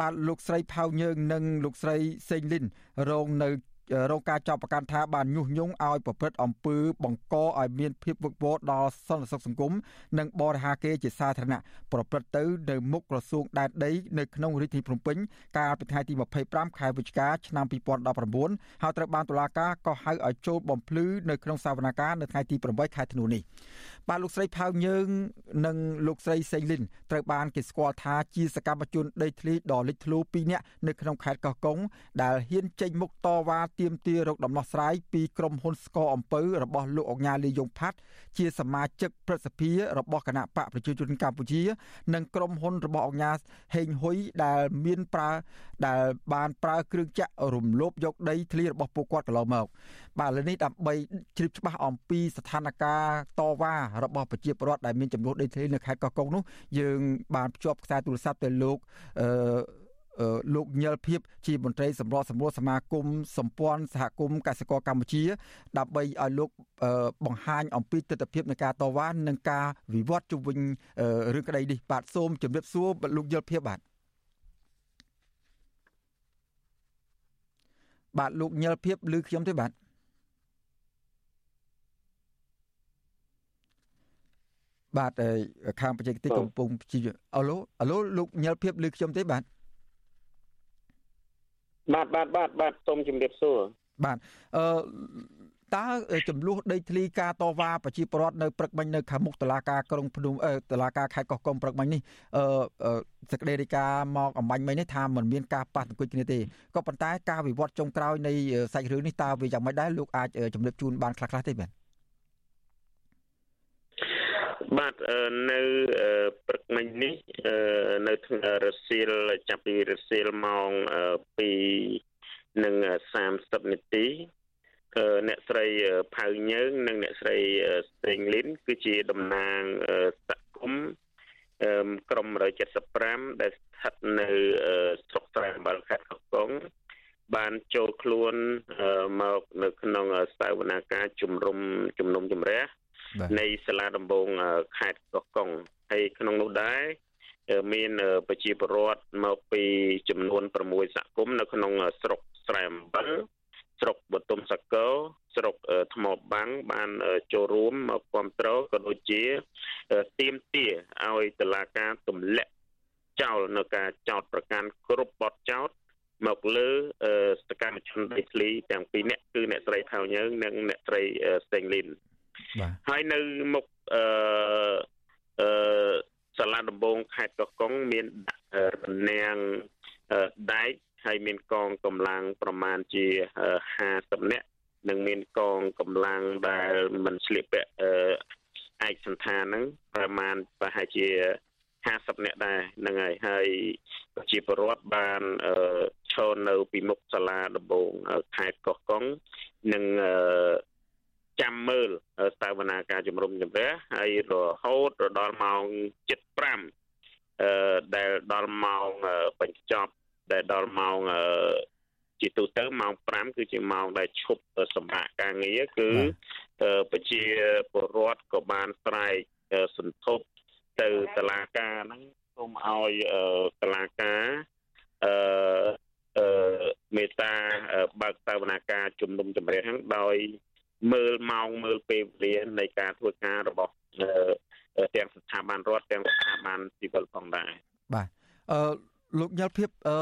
បាទលោកស្រីផៅញើងនិងលោកស្រីសេងលីនរងនៅ រងការចាប់ប្រកាន់ថាបានញុះញង់ឲ្យប្រព្រឹត្តអំពើបង្កឲ្យមានភាពវឹកវរដល់សន្តិសុខសង្គមនិងបរិហាគេជាសាធារណៈប្រព្រឹត្តទៅនៅមុខក្រសួងដែនដីនៅក្នុងរាជធានីភ្នំពេញកាលពីថ្ងៃទី25ខែវិច្ឆិកាឆ្នាំ2019ហើយត្រូវបានតុលាការក៏ហៅឲ្យចូលបំភ្លឺនៅក្នុងសវនកម្មនៅថ្ងៃទី8ខែធ្នូនេះបាទលោកស្រីផៅញើង និងលោកស្រីសេងលីនត្រូវបានគេស្គាល់ថាជាសកម្មជនដីធ្លីដ៏លេចធ្លោពីរនាក់នៅក្នុងខេត្តកោះកុងដែលហ៊ានចេញមុខតវ៉ាទាមទាររកដំណោះស្រាយពីក្រុមហ៊ុនស្កអំពៅរបស់លោកអង្ញាលីយ៉ុងផាត់ជាសមាជិកព្រឹទ្ធសភារបស់គណៈបកប្រជាជនកម្ពុជា និងក្រុមហ៊ុនរបស់អង្ញាហេងហ៊ុយដែលមានប្រើដែលបានប្រើគ្រឿងចាក់រំលោភយកដីធ្លីរបស់ពួកគាត់កន្លងមកបាទលើនេះដើម្បីជ្រាបច្បាស់អំពីស្ថានភាពតវ៉ារបស់ប្រជាពលរដ្ឋដែលមានចំនួនដីធ្លីនៅខេត្តកោះកុងនោះយើងបានភ្ជាប់ខ្សែទូរស័ព្ទទៅលោកអឺ លោកញិលភៀបជាមន្ត្រីសម្របសម្រួលសមាគមសម្ព័ន្ធសហគមន៍កសិករកម្ពុជា ដើម្បីឲ្យលោកបង្ហាញអំពីទស្សនវិជ្ជានៃការតវ៉ានិងការវិវត្តជុំវិញរឿងក្តីនេះបាទសូមជម្រាបសួរលោកញិលភៀបបាទបាទលោកញិលភៀបឬខ្ញុំទេបាទបាទខាងបច្ចេកទេសកំពុងជាអឡូអឡូលោកញិលភៀបឬខ្ញុំទេបាទ បាទបាទបាទបាទសូមជម្រាបសួរបាទអឺតើចំនួនដីធ្លីការតវ៉ាប្រជាពលរដ្ឋនៅព្រឹកមិញនៅខាងមុខតុលាការក្រុងភ្នំតុលាការខេត្តកោះកុងព្រឹកមិញនេះអឺសេចក្តីរាយការណ៍មកអំបញ្ញមិញនេះថាมันមានការប៉ះទង្គិចគ្នាទេក៏ប៉ុន្តែការវិវត្តចុងក្រោយនៃសាច់រឿងនេះតើវាយ៉ាងម៉េចដែរលោកអាចជម្រាបជូនបានខ្លះៗទេបាទ បាទនៅព្រឹកមិញនេះនៅថ្ងៃរសៀលចាប់ពីរសៀលម៉ោង2និង30នាទីអ្នកស្រីផៅញើងនិងអ្នកស្រីសេងលីនគឺជាតំណាងសង្គមក្រុម175ដែលស្ថិតនៅស្រុកស្រែអំបិលខេត្តកោះកុងបានចូលខ្លួនមកនៅក្នុងសាវនាការជំរុំជំនុំជម្រះ នៃសាលាដំបងខេត្តកោះកុងហើយក្នុងនោះដែរមានប្រជាពលរដ្ឋមកពីចំនួន6សហគមន៍នៅក្នុងស្រុកស្រែអំបិលស្រុកបទុមសកលស្រុកថ្មបាំងបានចូលរួមមកគ្រប់គ្រងក៏ដូចជាទៀមទាឲ្យតឡាការទម្លាក់ចោលនៅការចោតប្រកាន់គ្រប់បទចោតមកលើសកម្មជនដីធ្លីទាំងពីរនាក់គឺអ្នកស្រីផៅញើងនិងអ្នកស្រីស្តេងលីន ហើយនៅមុខអឺអឺសាលាដំបងខេត្តកោះកុងមានដាក់រនាំងដែកហើយមានកងកម្លាំងប្រមាណជា50នាក់និងមានកងកម្លាំងដែលមិនស្លៀកពាក់ឯកសន្តានហ្នឹងប្រមាណប្រហែលជា50នាក់ដែរហ្នឹងហើយហើយប្រជាពលរដ្ឋបានឈរនៅពីមុខសាលាដំបងខេត្តកោះកុងនិង ចាំមើលសាវនាការជំរុំជម្រះហើយរហូតដល់ម៉ោង7:05អឺដែលដល់ម៉ោងបញ្ចប់ដែលដល់ម៉ោងជាទូទៅម៉ោង5គឺជាម៉ោងដែលឈប់សម្រាប់ការងារគឺប្រជាពលរដ្ឋក៏បានស្រែកសន្ធប់ទៅតឡាការហ្នឹងសូមឲ្យតឡាការអឺអឺមេត្តាបើកសាវនាការជំនុំជម្រះហ្នឹងដោយ មើលម៉ោងមើលពេលវេលានៃការធ្វើការរបស់ទាំងស្ថាប័នរដ្ឋទាំងស្ថាប័នស៊ីវិលផងដែរបាទអឺលោកញ៉លភាពអឺ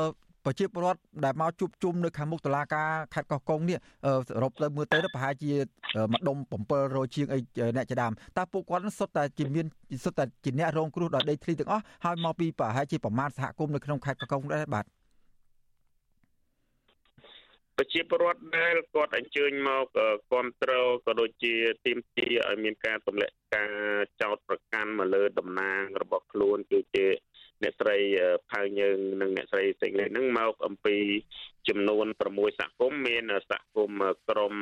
ប្រជាពលរដ្ឋដែលមកជួបជុំនៅខាងមុខតុលាការខេត្តកោះកុងនេះសរុបទៅមើលទៅប្រហែលជាមួយដុំ700ជាងអីអ្នកជាដើមតើពួកគាត់សុទ្ធតែជាមានសុទ្ធតែជាអ្នករងគ្រោះដោយដីធ្លីទាំងអស់ហើយមកពីប្រហែលជាប្រមាណសហគមន៍នៅក្នុងខេត្តកោះកុងដែរបាទ ប្រជាពលរដ្ឋដែលគាត់អញ្ជើញមកគ្រប់គ្រងក៏ដូចជាទីមទីឲ្យមានការទម្លាក់ការចោតប្រកាន់មកលើតំណាងរបស់ខ្លួនគឺជាអ្នកស្រីផៅយើងនិងអ្នកស្រីសេងលេនឹងមកអំពីចំនួន6សហគមន៍មានសហគមន៍ក្រម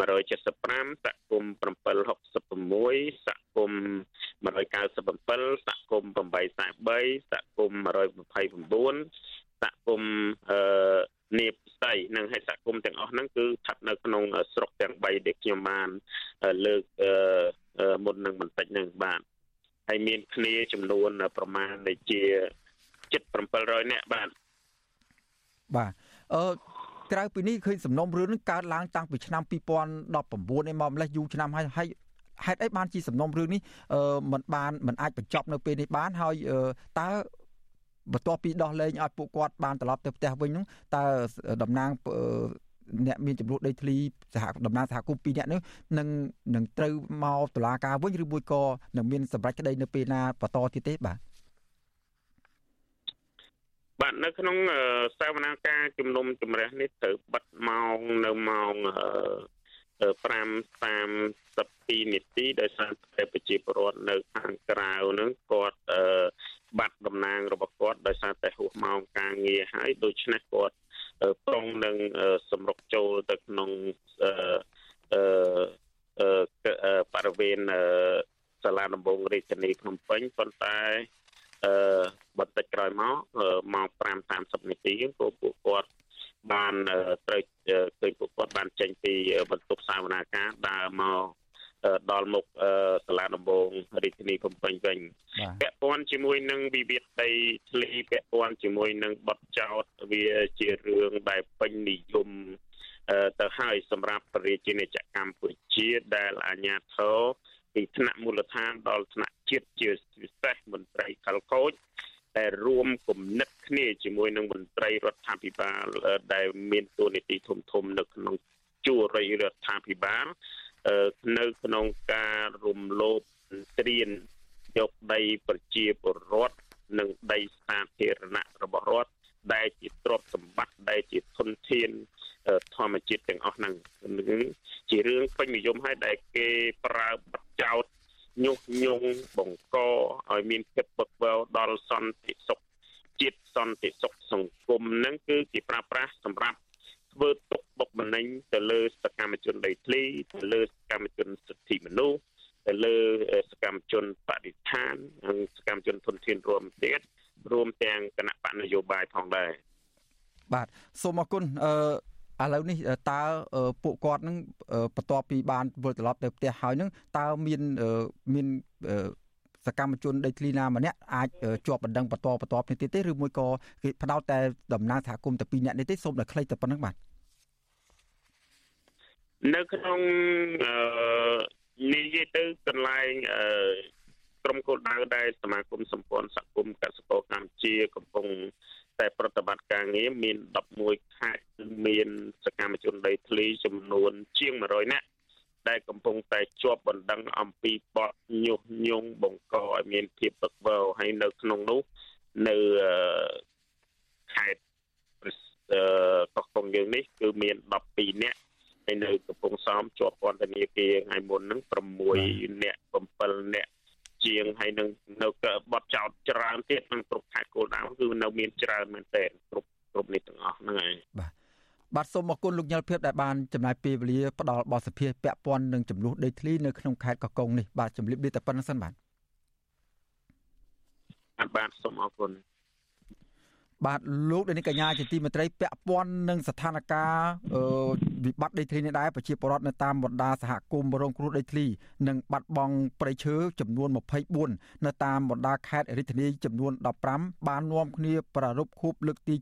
175សហគមន៍766សហគមន៍197សហគមន៍843សហគមន៍129 សហគមន៍អឺនីបស្័យនិងហេសហគមន៍ទាំងអស់ហ្នឹងគឺស្ថិតនៅក្នុងស្រុកទាំង3ដែលខ្ញុំបានលើកមុននឹងបន្តិចហ្នឹងបាទហើយមានគ្នាចំនួនប្រមាណជា7700នាក់បាទបាទអឺក្រៅពីនេះឃើញសំណុំរឿងនឹងកើតឡើងតាំងពីឆ្នាំ2019ឯមកម្លេះយូរឆ្នាំហើយហើយហេតុអីបានជាសំណុំរឿងនេះអឺมันបានมันអាចបញ្ចប់នៅពេលនេះបានហើយតើ បន្ទាប់ពីដោះលែងឲ្យពួកគាត់បានត្រឡប់ទៅផ្ទះវិញនោះតើតំណាងអ្នកមានចំនួនដីធ្លីសហតំណាងសហគមន៍ពីរអ្នកនេះនឹងនឹងត្រូវមកតុលាការវិញឬមួយក៏នឹងមានសម្រេចក្តីនៅពេលណាបន្តទៀតទេបាទបាទនៅក្នុងសវនាការជំនុំជម្រះនេះត្រូវបិទម៉ោងនៅម៉ោង5:32នាទីដោយសារតែប្រជាពលរដ្ឋនៅខាងក្រៅនឹងគាត់ បាត់តំណាងរបស់គាត់ដោយសារតែហួសម៉ោងការងារហើយដូច្នេះគាត់ប្រុងនឹងសម្រុកចូលទៅក្នុងអឺបរិវេណសាលាដំបងរាជធានីភ្នំពេញប៉ុន្តែអឺបន្តិចក្រោយមកម៉ោង5:30នាទីពួកពួកគាត់បានត្រូវឃើញពួកគាត់បានចេញពីបន្ទប់សាវនាការដើរមក ដល់មុខសាលាដំបងរាជធានីភ្នំពេញវិញពាក់ព័ន្ធជាមួយនឹងវិវាទដីធ្លីពាក់ព័ន្ធជាមួយនឹងបទចោតវាជារឿងដែលពេញនិយមទៅហើយសម្រាប់ប្រជាជនកម្ពុជាដែលអាជ្ញាធរពីថ្នាក់មូលដ្ឋានដល់ថ្នាក់ជាតិជាពិសេសមន្ត្រីខលខូចដែលរួមគំនិតគ្នាជាមួយនឹងមន្ត្រីរដ្ឋាភិបាលដែលមានតួនាទីធំធំនៅក្នុងជួររដ្ឋាភិបាល នៅក្នុងការរំលោភត្រៀនយកដីប្រជាពលរដ្ឋនិងដីសាធារណៈរបស់រដ្ឋដែលជាទ្រព្យសម្បត្តិដែលជាធនធានធម្មជាតិទាំងអស់ហ្នឹងជារឿងពេញនិយមហើយដែលគេប្រើបទចោតញុះញង់បង្កឲ្យមានគិតបឹកវែវដល់សន្តិសុខជាតិសន្តិសុខសង្គមហ្នឹងគឺគេប្រើប្រាស់សម្រាប់ ធ្វើទុកបុកម្នេញទៅលើសកម្មជនដីធ្លីទៅលើសកម្មជនសិទ្ធិមនុស្សទៅលើសកម្មជនបដិឋាននិងសកម្មជនធនធានរួមទៀតរួមទាំងគណៈបកនយោបាយផងដែរបាទសូមអរគុណអឺឥឡូវនេះតើពួកគាត់នឹងបន្ទាប់ពីបានវិលត្រឡប់ទៅផ្ទះហើយនឹងតើមានមាន សកម្មជនដីធ្លីណាម្នាក់អាចជាប់បណ្ដឹងបន្តបន្តនេះទៀតទេឬមួយក៏គេផ្ដោតតែតំណាងសហគមន៍តែពីរនាក់នេះទេសូមតែខ្លីតែប៉ុណ្្នឹងបាទនៅក្នុងអឺនិយាយទៅកន្លែងអឺក្រុមគោលដៅដែលសមាគមសម្ព័ន្ធសហគមន៍កសិករកម្ពុជាកំពុងតែប្រតិបត្តិការងារមាន11ខេត្តគឺមានសកម្មជនដីធ្លីចំនួនជាង100នាក់ ដែលកំពុងតែជាប់បណ្ដឹងអំពីបទញុះញង់បង្កឲ្យមានភាពពឹកវរហើយនៅក្នុងនោះនៅខេត្តកោះកុងយើងនេះគឺមាន12នាក់ហើយនៅកំពង់សោមជាប់ពន្ធនាគារថ្ងៃមុនហ្នឹង6នាក់7នាក់ជាងហើយនឹងនៅបត់ចោតច្រើនទៀតក្នុងគ្រប់ខេត្តគោលដៅគឺនៅមានច្រើនមែនទែនគ្រប់គ្រប់នេះទាំងអស់ហ្នឹងហើយបាទ បាទសូមអរគុណលោកញ៉លភៀបដែលបានចំណាយពេលវេលាផ្ដល់បទសភាពាក់ព័ន្ធនឹងចំនួនដីធ្លីនៅក្នុងខេត្តកោះកុងនេះបាទជំរាបលាតែប៉ុណ្្នឹងសិនបាទបាទសូមអរគុណបាទលោកដានីកញ្ញាជាទីមេត្រីពាក់ព័ន្ធនឹងស្ថានភាពវិបត្តិដីធ្លីនេះដែរប្រជាពលរដ្ឋនៅតាមបណ្ដាសហគមន៍រងគ្រោះដីធ្លីនិងបាត់បង់ព្រៃឈើចំនួន24នៅតាមបណ្ដាខេត្តរាជធានីចំនួន15បាននាំគ្នាប្រារព្ធខួបលើកទី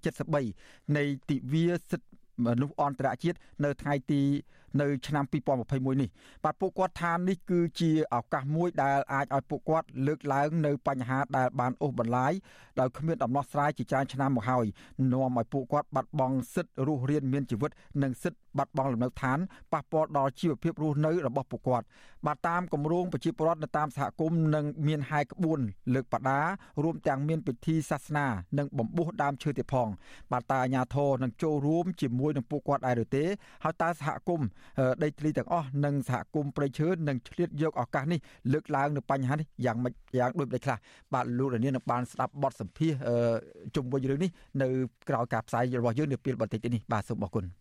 73នៃទិវាសិទ្ធិ មនុស្សអន្តរជាតិនៅថ្ងៃទីនៅឆ្នាំ2021នេះបាទពួកគាត់ថានេះគឺជាឱកាសមួយដែលអាចឲ្យពួកគាត់លើកឡើងនៅបញ្ហាដែលបានអូសបន្លាយដោយគ្មានដំណោះស្រាយជាច្រើនឆ្នាំមកហើយនាំឲ្យពួកគាត់បាត់បង់សិទ្ធិរស់រានមានជីវិតនិងសិទ្ធិបាត់បង់លំនៅឋានប៉ះពាល់ដល់ជីវភាពរស់នៅរបស់ពួកគាត់បាទតាមគម្រោងប្រជាពលរដ្ឋនៅតាមសហគមន៍នឹងមានហែកក្បួនលើកបដារួមទាំងមានពិធីសាសនានិងបំពុះដើមឈើទៀតផងបាទតើអាជ្ញាធរនឹងចូលរួមជាមួយនឹងពួកគាត់ដែរឬទេហើយតើសហគមន៍ដីធ្លីទាំងអស់និងសហគមន៍ព្រៃឈើនឹងឆ្លៀតយកឱកាសនេះលើកឡើងនៅបញ្ហានេះយ៉ាងម៉េចយ៉ាងដូចដូចខ្លះបាទលោករានីនឹងបានស្ដាប់បទសម្ភាសជុំវិញរឿងនេះនៅក្រោយការផ្សាយរបស់យើងនៅពេលបន្តិចនេះបាទសូមអរគុណ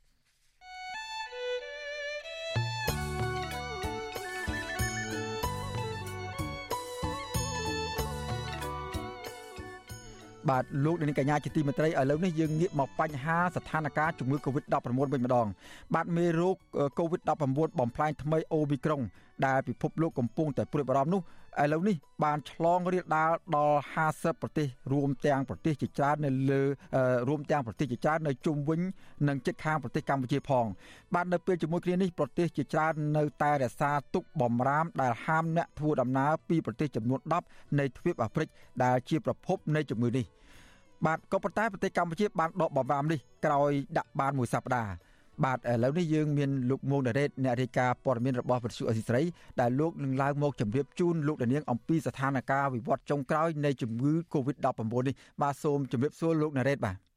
បាទលោកនាងកញ្ញាជាទីមេត្រីឥឡូវនេះយើងងាកមកបញ្ហាស្ថានភាពជំងឺ Covid-19 វិញម្ដង បាទមេរោគ Covid-19 បំផ្លាញថ្មីអូមីក្រុង ដែលពិភពលោកកំពុងតែព្រួយបារម្ភនោះឥឡូវនេះបានឆ្លងរាលដាលដល់50ប្រទេសរួមទាំងប្រទេសជាច្រើននៅលើរួមទាំងប្រទេសជាច្រើននៅជុំវិញនិងជិតខាងប្រទេសកម្ពុជាផង បាទនៅពេលជាមួយគ្នានេះប្រទេសជាច្រើននៅតែរក្សាទុកបំរាមដែលហាមអ្នកធ្វើដំណើរពីប្រទេសចំនួន10នៃទ្វីបអាហ្វ្រិកដែលជាប្រភពនៃជំងឺនេះ បាទក៏ប៉ុន្តែប្រទេសកម្ពុជាបានដកបំរាមនេះក្រោយដាក់បានមួយសប្តាហ៍បាទឥឡូវនេះយើងមានលោកមួងដារ៉េតអ្នករាយការណ៍ព័ត៌មានរបស់វិទ្យុអេស៊ីស្រីដែលលោកនឹងឡើងមកជម្រាបជូនលោកដានៀងអំពីស្ថានភាពវិវត្តចុងក្រោយនៃជំងឺ Covid-19 នេះបាទសូមជម្រាបសួរលោកណារ៉េតបាទ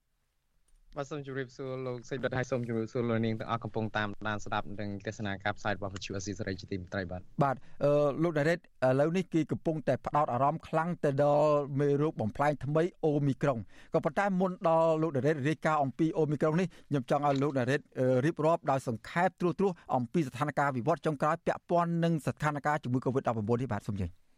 បាទសូមជម្រាបសួរលោកសេចក្ដីហើយសូមជម្រាបសួរលោកនាងទាំងអស់កំពុងតាមដានស្ដាប់និងទស្សនាការផ្សាយរបស់វិទ្យុអស៊ីសេរីជាទីមេត្រីបាទបាទអឺលោកដារ៉េតឥឡូវនេះគឺកំពុងតែផ្ដោតអារម្មណ៍ខ្លាំងទៅដល់មេរោគបំផ្លាញថ្មីអូមីក្រុងក៏ប៉ុន្តែមុនដល់លោកដារ៉េតរាយការណ៍អំពីអូមីក្រុងនេះខ្ញុំចង់ឲ្យលោកដារ៉េតរៀបរាប់ដោយសង្ខេបត្រួសត្រាសអំពីស្ថានភាពវិវត្តចុងក្រោយពាក់ព័ន្ធនឹងស្ថានភាពជំងឺ Covid-19 នេះបាទសូមជម្រាប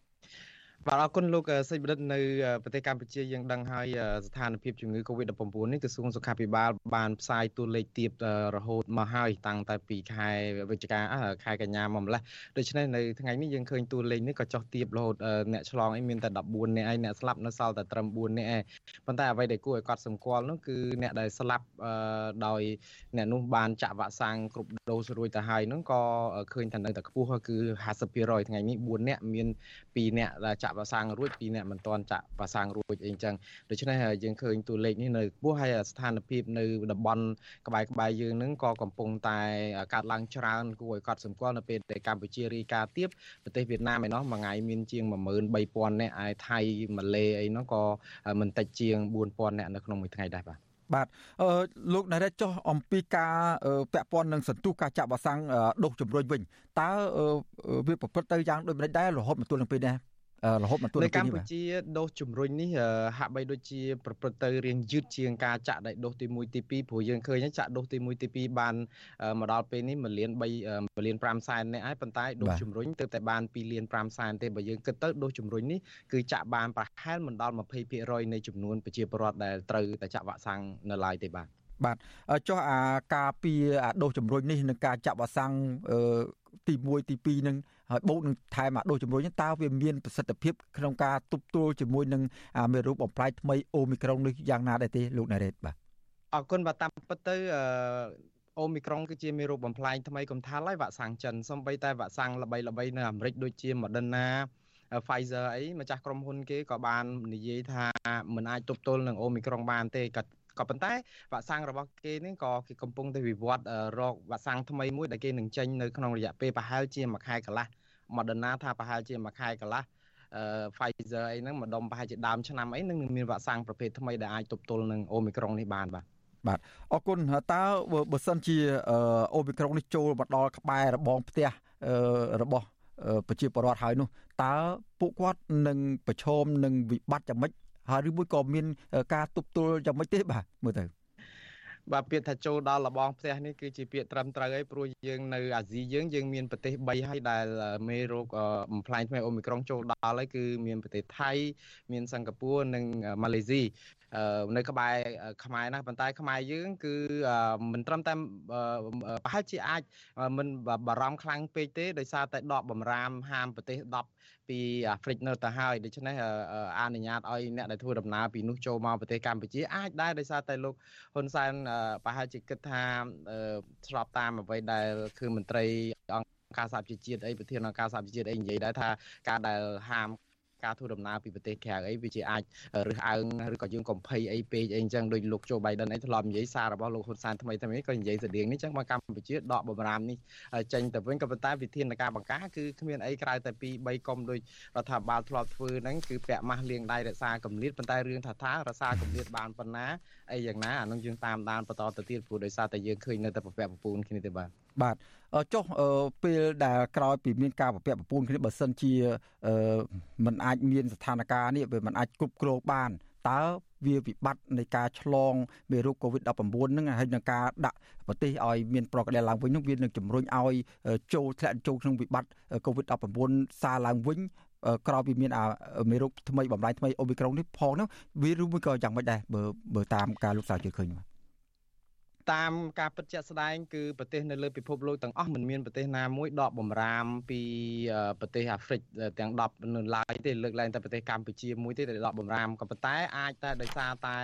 បាទអរគុណលោកសេចបណ្ឌិតនៅប្រទេសកម្ពុជាយើងដឹងហើយស្ថានភាពជំងឺ Covid-19 នេះក្រសួងសុខាភិបាលបានផ្សាយតួលេខទៀបរហូតមកហើយតាំងតែពីខែវិច្ឆិកាខែកញ្ញាមកម្លេះដូច្នេះនៅថ្ងៃនេះយើងឃើញតួលេខនេះក៏ចុះទៀបរហូតអ្នកឆ្លងអីមានតែ14នាក់ឯងអ្នកស្លាប់នៅសល់តែត្រឹម4នាក់ឯងប៉ុន្តែអ្វីដែលគួរឲ្យកត់សម្គាល់នោះគឺអ្នកដែលស្លាប់ដោយអ្នកនោះបានចាក់វ៉ាក់សាំងគ្រប់ដូសរួចទៅហើយនោះក៏ឃើញថានៅតែខ្ពស់គឺ50%ថ្ងៃនេះ4នាក់មាន2នាក់ដែលចាក់វ៉ាក់សាំងរួចពីអ្នកមិនទាន់ចាក់វ៉ាក់សាំងរួចអីចឹងដូច្នេះយើងឃើញតួលេខនេះនៅខ្ពស់ហើយស្ថានភាពនៅតំបន់ក្បែរក្បែរយើងនឹងក៏កំពុងតែកាត់ឡើងច្រើនគួរឲ្យកត់សម្គាល់នៅពេលដែលកម្ពុជារាយការណ៍ទៀតប្រទេសវៀតណាមឯណោះមួយថ្ងៃមានជាង13000នាក់ហើយថៃម៉ាឡេអីនោះក៏មិនតិចជាង4000នាក់នៅក្នុងមួយថ្ងៃដែរបាទបាទអឺលោកណារ៉េតចុះអំពីការពាក់ព័ន្ធនឹងសន្ទុះការចាក់វ៉ាក់សាំងដុសជំរុញវិញតើវាប្រព្រឹត្តទៅយ៉ាងដូចម្តេចដែររហូតមកទល់នឹងពេលនេះ រហូតមកទល់នៅកម្ពុជាដូសជំរុញនេះហាក់បីដូចជាប្រព្រឹត្តទៅរៀងយឺតជាងការចាក់ដៃដូសទី1ទី2ព្រោះយើងឃើញចាក់ដូសទី1ទី2បានមកដល់ពេលនេះ1លាន3 1លាន5សែននេះហើយប៉ុន្តែដូសជំរុញទើបតែបាន2លាន5សែនទេបើយើងគិតទៅដូសជំរុញនេះគឺចាក់បានប្រហែលមិនដល់20%នៃចំនួនប្រជាពលរដ្ឋដែលត្រូវតែចាក់វ៉ាក់សាំងនៅឡើយទេបាទបាទចុះអាការពីអាដូសជំរុញនេះនឹងការចាក់វ៉ាក់សាំង ទី1ទី2នឹងហើយបូកនឹងថែមអាដូសជំរុញតើវាមានប្រសិទ្ធភាពក្នុងការទប់ទល់ជាមួយនឹងមេរោគបំផ្លាញថ្មីអូមីក្រុងនេះយ៉ាងណាដែរទេលោកណារ៉េតបាទអរគុណបាទតាមពិតទៅអឺអូមីក្រុងគឺជាមេរោគបំផ្លាញថ្មីកំថាហើយវ៉ាក់សាំងចិនសំបីតែវ៉ាក់សាំងល្បីល្បីនៅអាមេរិកដូចជា Moderna Pfizer អីម្ចាស់ក្រុមហ៊ុនគេក៏បាននិយាយថាមិនអាចទប់ទល់នឹងអូមីក្រុងបានទេក៏ ក៏ប៉ុន្តែវ៉ាក់សាំងរបស់គេនេះក៏គេកំពុងតែវិវត្តរកវ៉ាក់សាំងថ្មីមួយដែលគេនឹងចេញនៅក្នុងរយៈពេលប្រហែលជាមួយខែកន្លះ Moderna ថាប្រហែលជាមួយខែកន្លះអឺ Pfizer អីហ្នឹងម្ដុំប្រហែលជាដើមឆ្នាំអីនឹងមានវ៉ាក់សាំងប្រភេទថ្មីដែលអាចទប់ទល់នឹងអូមីក្រុងនេះបានបាទបាទអរគុណតើបើសិនជាអូមីក្រុងនេះចូលមកដល់ក្បែររបងផ្ទះរបស់ប្រជាពលរដ្ឋហើយនោះតើពួកគាត់នឹងប្រឈមនឹងវិបត្តិយ៉ាងម៉េច ហើយឬមួយក៏មានការទប់ទល់យ៉ាងម៉េចទេបាទមើលទៅបាទពាក្យថាចូលដល់លបងផ្ទះនេះគឺជាពាក្យត្រឹមត្រូវហើយព្រោះយើងនៅអាស៊ីយើងយើងមានប្រទេស3ហើយដែលមេរោគបំផ្លាញថ្មីអូមីក្រុងចូលដល់ហើយគឺមានប្រទេសថៃមានសិង្ហបុរីនិងម៉ាឡេស៊ី នៅក្បែរខ្មែរណាប៉ុន្តែខ្មែរយើងគឺមិនត្រឹមតែប្រហែលជាអាចមិនបារម្ភខ្លាំងពេកទេដោយសារតែដកបំរាមហាមប្រទេស10ពីអាហ្វ្រិកនៅទៅហើយដូច្នេះអនុញ្ញាតឲ្យអ្នកដែលធ្វើដំណើរពីនោះចូលមកប្រទេសកម្ពុជាអាចដែរដោយសារតែលោកហ៊ុនសែនប្រហែលជាគិតថាស្របតាមអ្វីដែលគឺមន្ត្រីអង្គការសហជីវជាតិអីប្រធានអង្គការសហជីវជាតិអីនិយាយដែរថាការដែលហាម ការធ្វើដំណើរពីប្រទេសក្រៅអីវាជាអាចរើសអើងឬក៏យើងកំភៃអីពេកអីអញ្ចឹងដូចលោកโจ Biden អីធ្លាប់និយាយសាររបស់លោកហ៊ុនសែនថ្មីថ្មីក៏និយាយស្តៀងនេះអញ្ចឹងមកកម្ពុជាដកបំរាមនេះចេញទៅវិញក៏ប៉ុន្តែវិធានការបង្ការគឺគ្មានអីក្រៅតែពី3កុំដូចរដ្ឋាភិបាលធ្លាប់ធ្វើហ្នឹងគឺពាក់ម៉ាស់លាងដៃរក្សាកម្រិតប៉ុន្តែរឿងថាថារក្សាកម្រិតបានប៉ុណ្ណាអីយ៉ាងណាអានោះយើងតាមដានបន្តទៅទៀតព្រោះដោយសារតែយើងឃើញនៅតែប្រពាក់ប្រពូនគ្នាទេបាទបាទ ចុះពេលដែលក្រោយពីមានការប្រពាក់ប្រពូនគ្នាបើសិនជាมันអាចមានស្ថានភាពនេះវាมันអាចគ្រប់គ្រងបានតើវាវិបត្តិនៃការឆ្លងមេរោគ COVID-19 ហ្នឹងហើយនឹងការដាក់ប្រទេសឲ្យមានប្រកដែលឡើងវិញហ្នឹងវានឹងជំរុញឲ្យចូលធ្លាក់ចូលក្នុងវិបត្តិ COVID-19 សារឡើងវិញក្រោយពីមានអាមេរោគថ្មីបំលែងថ្មីអូមីក្រុងនេះផងហ្នឹងវាឬមួយក៏យ៉ាងម៉េចដែរបើបើតាមការលោកសាវជឿឃើញបាទ តាមការពិតជាក់ស្ដែងគឺប្រទេសនៅលើពិភពលោកទាំងអស់មិនមានប្រទេសណាមួយដកបំរាមពីប្រទេសអាហ្វ្រិកទាំង10នៅឡើយទេលើកឡើងតែប្រទេសកម្ពុជាមួយទេដែលដកបំរាមក៏ប៉ុន្តែអាចតែដោយសារតែ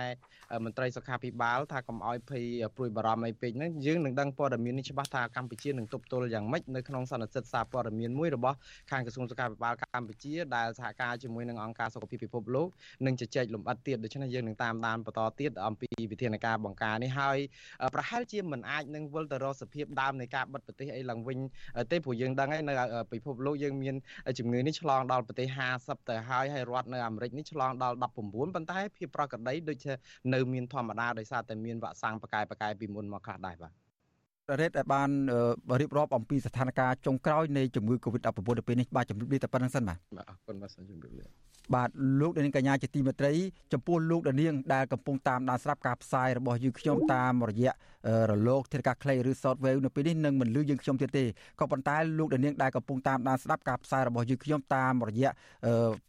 មន្ត្រីសុខាភិបាលថាកុំឲ្យភ័យព្រួយបារម្ភអីពេកហ្នឹងយើងនឹងដឹងព័ត៌មាននេះច្បាស់ថាកម្ពុជានឹងទប់ទល់យ៉ាងម៉េចនៅក្នុងសន្និសីទសារព័ត៌មានមួយរបស់ខាងក្រសួងសុខាភិបាលកម្ពុជាដែលសហការជាមួយនឹងអង្គការសុខភាពពិភពលោកនឹងជជែកលម្អិតទៀតដូច្នេះយើងនឹងតាមដានបន្តទៀតអំពីវិធានការបង្ការនេះហើយប្រហែលជាមិនអាចនឹងវិលទៅរកសភាពដើមនៃការបិទប្រទេសអីឡើងវិញទេព្រោះយើងដឹងហើយនៅពិភពលោកយើងមានជំងឺនេះឆ្លងដល់ប្រទេស50ទៅហើយហើយរដ្ឋនៅអាមេរិកនេះឆ្លងដល់19ប៉ុន្តែភាពប្រក្រតីដូចជានៅមានធម្មតាដោយសារតែមានវ៉ាក់សាំងបកែបកែពីមុនមកខ្លះដែរបាទរ៉េតដែលបានរៀបរាប់អំពីស្ថានភាពចុងក្រោយនៃជំងឺ Covid-19 ទៅពេលនេះបាទជំរាបលាតែប៉ុណ្្នឹងសិនបាទបាទអរគុណបាទជំរាបលា បាទលោកនាងកញ្ញាជាទីមេត្រីចំពោះលោកនាងដែលកំពុងតាមដានស្រាប់ការផ្សាយរបស់យើងខ្ញុំតាមរយៈរលកធាតុអាកាសខ្លីឬ Shortwave នៅពេលនេះនឹងមិនលឺយើងខ្ញុំទៀតទេក៏ប៉ុន្តែលោកនាងដែលកំពុងតាមដានស្ដាប់ការផ្សាយរបស់យើងខ្ញុំតាមរយៈ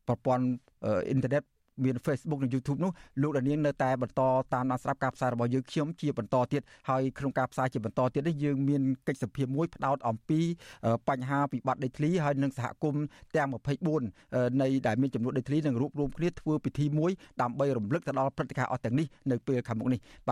ប្រព័ន្ធអ៊ីនធឺណិត មាន Facebook និង YouTube នោះលោកដានៀងនៅតែបន្តតាមដានស្ដាប់ការផ្សាយរបស់យើងខ្ញុំជាបន្តទៀតហើយក្នុងការផ្សាយជាបន្តទៀតនេះយើងមានកិច្ចសភាមួយផ្ដោតអំពីបញ្ហាវិបត្តិដីធ្លីហើយនិងសហគមន៍ទាំង24នៃដែលមានចំនួនដីធ្លីនឹងរួបរวมគ្នាធ្វើពិធីមួយដើម្បីរំលឹកទៅដល់ព្រឹត្តិការណ៍អស់ទាំងនេះនៅពេលខាងមុខនេះ